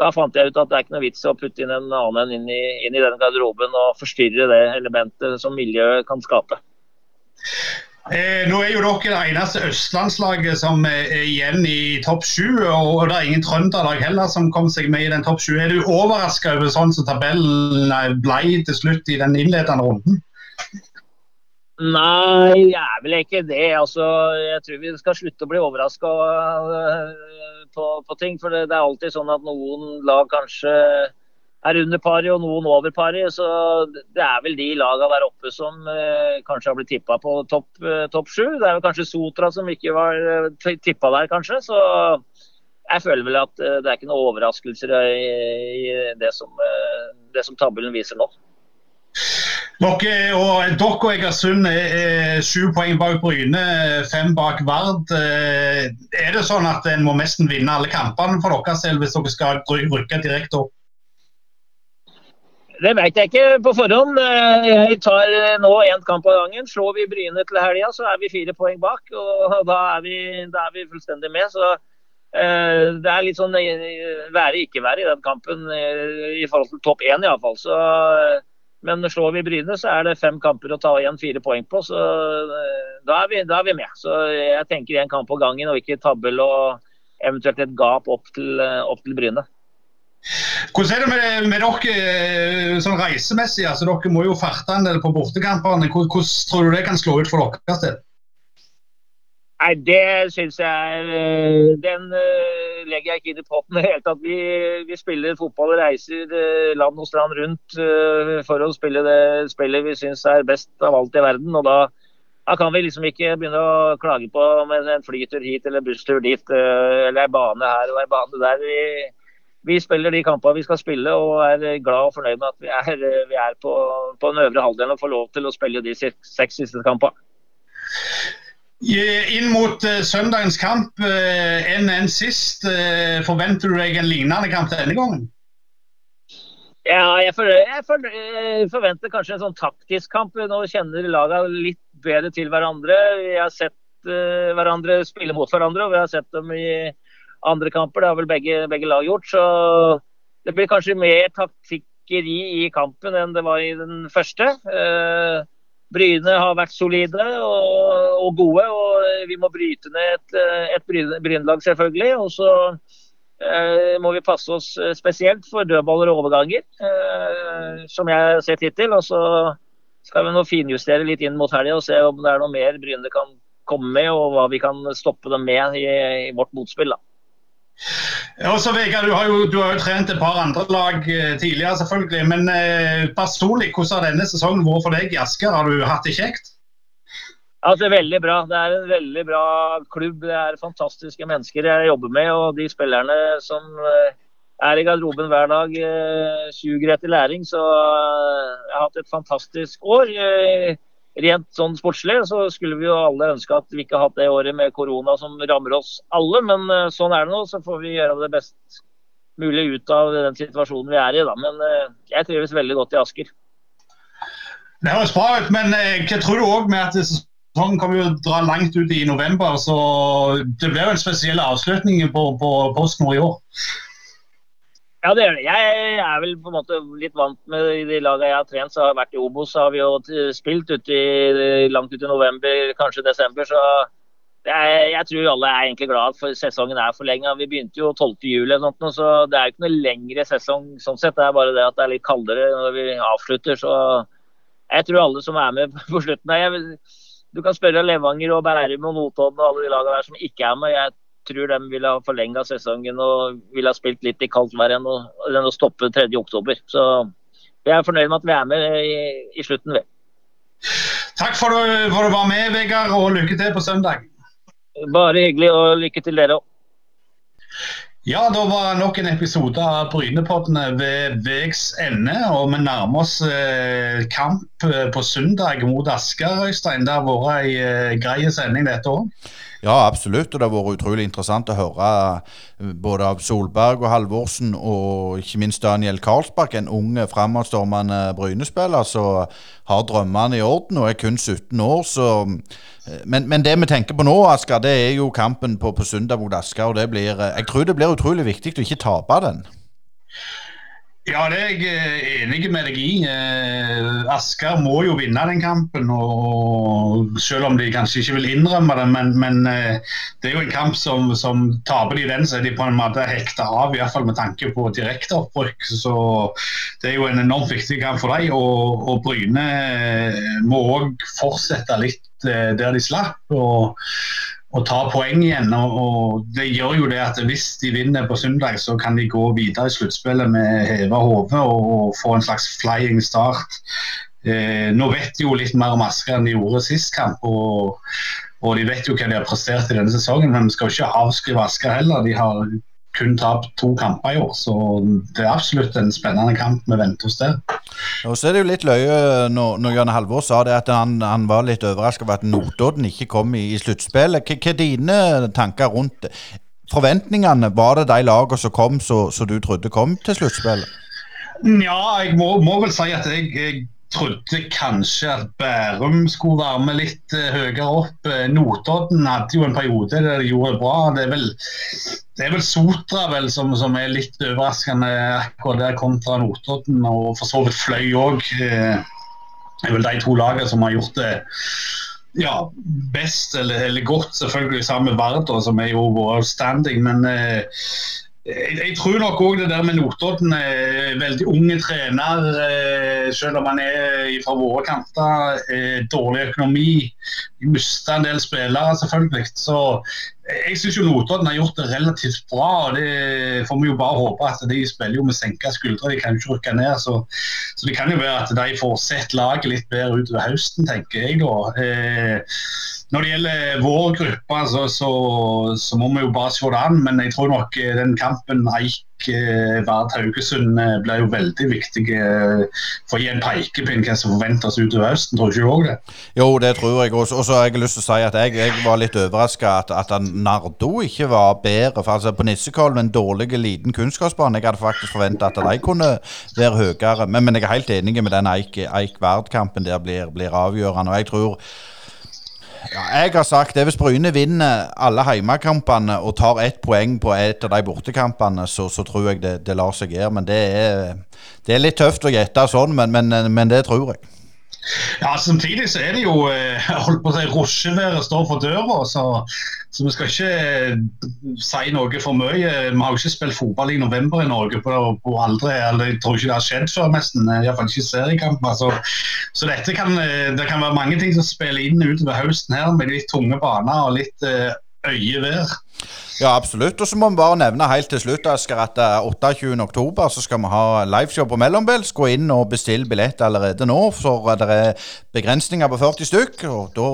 da fant jeg ut at det er ikke noe vits i å putte inn en annen inn i, inn i den garderoben og forstyrre det elementet som miljøet kan skape. Eh, nå er jo dere det eneste østlandslaget som er igjen i topp sju. Og det er ingen trønderlag heller som kom seg med i den topp sju. Er du overraska over sånn som tabellen ble til slutt i den innledende runden? Nei, jeg er vel ikke det. Altså, jeg tror vi skal slutte å bli overraska på, på ting. For det, det, er alltid sånn at noen lag kanskje er under pari og noen over pari. Så det er vel de lagene der oppe som eh, kanskje har blitt tippa på topp eh, top sju. Det er vel kanskje Sotra som ikke var eh, tippa der, kanskje. Så jeg føler vel at eh, det er ikke noen overraskelser i, i det, som, eh, det som tabellen viser nå. Dere og, dere og Egersund er sju poeng bak Bryne, fem bak Vard. Eh, er det sånn at en må nesten vinne alle kampene for dere selv hvis dere skal rykke direkte opp? Det veit jeg ikke på forhånd. Eh, jeg tar nå én kamp av gangen. Slår vi Bryne til helga, så er vi fire poeng bak. og Da er vi, da er vi fullstendig med. så eh, det er litt sånn være ikke være i den kampen i forhold til topp én iallfall. Så men slår vi Bryne, så er det fem kamper å ta igjen fire poeng på. Så eh, da er vi, da er vi med. Så jeg tenker én kamp på gangen, og ikke tabell og eventuelt et gap opp til, eh, opp til Bryne. Hvordan er det med, med dere eh, sånn reisemessig? Altså, dere må jo farte en del på bortekampene. Hvordan tror du det kan slå ut for deres del? Nei, det syns jeg er Den uh, legger jeg ikke inn i potten i det hele tatt. Vi, vi, spiller fotball og reiser land og strand rundt for å spille det spillet vi syns er best av alt i verden. og da, da, kan vi liksom ikke begynne å klage på om en flytur hit eller busstur dit, eller ei bane her og ei bane der. Vi, vi spiller de kampene vi skal spille og er glad og fornøyd med at vi er, vi er på, på den øvre halvdelen og får lov til å spille de seks siste kampene. Inn mot uh, søndagens kamp, uh, enn enn sist, uh, forventer du deg en lignende kamp denne gangen? Ja, jeg, for, jeg, for, jeg, forventer kanskje en sånn taktisk kamp. Nå kjenner lagene litt bedre til hverandre. Vi har sett hverandre spille mot hverandre, og vi har sett dem i andre kamper. Det har vel begge, begge lag gjort. Så det blir kanskje mer taktikkeri i kampen enn det var i den første. Uh, Bryne har vært solide og, og, gode, og vi må bryte ned et, et Brynelag, selvfølgelig. Og så eh, må vi passe oss spesielt for dødballer og overganger, eh, som jeg har sett hittil. Og så skal vi nå finjustere litt inn mot helga og se om det er noe mer Bryne kan komme med, og hva vi kan stoppe dem med i, i vårt motspill. da. Ja, så Vegard, du, har jo, du har jo trent et par andre lag eh, tidligere, selvfølgelig. Men eh, personlig, hvordan har denne sesongen vært for deg i Asker? Har du hatt det kjekt? Altså, veldig bra. Det er en veldig bra klubb. Det er fantastiske mennesker jeg jobber med. Og de spillerne som eh, er i garderoben hver dag, eh, suger etter læring. Så jeg har hatt et fantastisk år. Eh, rent sånn sportslig så skulle vi jo alle ønske at vi ikke hatt det året med korona som rammer oss alle, men uh, sånn er det nå. Så får vi gjøre det best mulig ut av den situasjonen vi er i. Da. Men uh, jeg trives veldig godt i Asker. Det høres bra ut, men uh, hva tror du òg med at sesongen kommer jo dra langt ut i november, så det blir jo en spesiell avslutning på, på PostNord i år? Ja, det gjør det. Jeg er vel på en måte litt vant med de lagene jeg har trent. Så har jeg vært i Obos, så har vi jo spilt ut i, langt ut i november, kanskje desember. Så jeg, jeg tror alle er egentlig glad for sesongen er forlenga. Vi begynte jo 12.07, så det er jo ikke noe lengre sesong sånn sett. Det er bare det at det er litt kaldere når vi avslutter. Så jeg tror alle som er med på slutten her Du kan spørre Levanger og Bærum og Notodden og alle de lagene der som ikke er med. Jeg tror de vil ha forlenga sesongen og vil ha spilt litt i kaldt vær enn å, enn å stoppe 3.10. Så vi er fornøyd med at vi er med i, i slutten. Ved. Takk for at du var med, Vegard, og lykke til på søndag. Bare hyggelig, og lykke til dere òg. Ja, da var nok en episode av Brynepoddene ved veis ende. Og vi nærmer oss eh, kamp eh, på søndag mot Asker, Øystein. Det har vært ei eh, grei sending dette òg. Ja, absolutt. Og det har vært utrolig interessant å høre eh, både av Solberg og Halvorsen, og ikke minst Daniel Karlsbakk, en ung fremadstormende Bryne-spiller som har drømmene i orden og er kun 17 år. så eh, men, men, det vi tenker på nå, Asker, det er jo kampen på, på søndag mot Asker. og det blir, eh, Jeg tror det blir utrolig viktig å ikke tape den. Ja, det er jeg eh, enig med deg i. Eh, Asker må jo vinne den kampen. og Selv om de kanskje ikke vil innrømme det, men, men eh, det er jo en kamp som, som taper de den, så er de på en måte hekta av. i hvert fall med tanke på direkteopprykk. Så det er jo en enormt viktig kamp for dem. Og, og Bryne må òg fortsette litt der de slapp. og å ta poeng igjen. Og, og, Det gjør jo det at hvis de vinner på søndag, så kan de gå videre i sluttspillet med heva hode og, og, få en slags flying start. Eh, nå vet de jo litt mer om Asker enn de gjorde sist kamp. Og, og, de vet jo hva de har prestert i denne sesongen, men vi skal jo ikke avskrive Asker heller. De har kun tapt to kamper i år, så det er absolutt en spennende kamp vi venter oss der. Og så er det jo litt løye når, når Jan Halvor sa det at han, han var litt overraska over at Notodden ikke kom i, i sluttspillet. Hva er dine tanker rundt det? Forventningene, var det de lagene som kom så, så du trodde kom til sluttspillet? Ja, jeg må, må, vel si at jeg, jeg trodde kanskje at Bærum skulle være med litt uh, høyere opp. Uh, Notodden hadde jo en periode der de gjorde det bra. Det er vel, det er vel Sotra vel som, som, er litt overraskende akkurat der kontra Notodden, og for så vidt Fløy òg. Uh, det er vel de to lagene som har gjort det ja, best eller, eller godt, selvfølgelig sammen med Vardø, som er jo vår standing. men jeg, tror nok òg det der med Notodden er veldig unge trener, eh, selv om han er fra våre kanter. Eh, dårlig økonomi. Mista en del spillere, selvfølgelig. Så jeg syns Notodden har gjort det relativt bra. og Det får vi jo bare håpe at de spiller jo med senka skuldre. De kan jo ikke rykke ned. Så, så, det kan jo være at de får sett laget litt bedre utover høsten, tenker jeg da. Eh, når det gjelder vår gruppe, så, så, så, må vi jo bare se det an. Men jeg tror nok eh, den kampen Eik Vard Haugesund eh, blir jo veldig viktig for å gi en pekepinn hva som forventes utover høsten. Tror du ikke òg det? Jo, det tror jeg også. Og så har jeg lyst til å si at jeg, jeg var litt overraska at, at Nardo ikke var bedre. For altså På Nissekollen, en dårlig liten kunnskapsbane, jeg hadde faktisk forventa at de kunne være høyere. Men, men, jeg er helt enig med den Eik, Eik Vard-kampen der blir, blir avgjørende. og jeg tror ja, jeg har sagt det hvis Bryne vinner alle heimekampene og tar ett poeng på et av de bortekampene, så, så tror jeg det, det, lar seg gjøre. Men det er, det er litt tøft å gjette sånn, men, men, men det tror jeg. Ja, Samtidig så er det jo eh, holdt på å si, rusjeværet står for døra. Så, så, vi skal ikke eh, si noe for mye. Vi har jo ikke spilt fotball i november i Norge på, på aldri, eller jeg tror ikke det har skjedd før, nesten. Iallfall ikke seriekamper. Så, så dette kan, eh, det kan være mange ting som spiller inn utover høsten her, med litt tunge baner og litt uh, hver. Ja, absolutt. Og så må vi bare nevne helt til slutt Asker, at 28.10 så skal vi ha liveshow på Mellombels. Gå inn og bestill billett allerede nå, for det er begrensninger på 40 stykk. og Da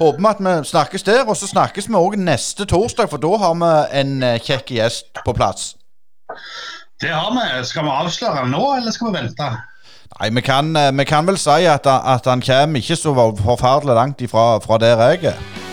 håper vi at vi snakkes der. Og så snakkes vi òg neste torsdag, for da har vi en eh, kjekk gjest på plass. Det har vi. Skal vi avsløre nå, eller skal vi vente? Nei, vi kan, eh, vi kan vel si at, at han kommer ikke så forferdelig langt ifra fra der jeg er.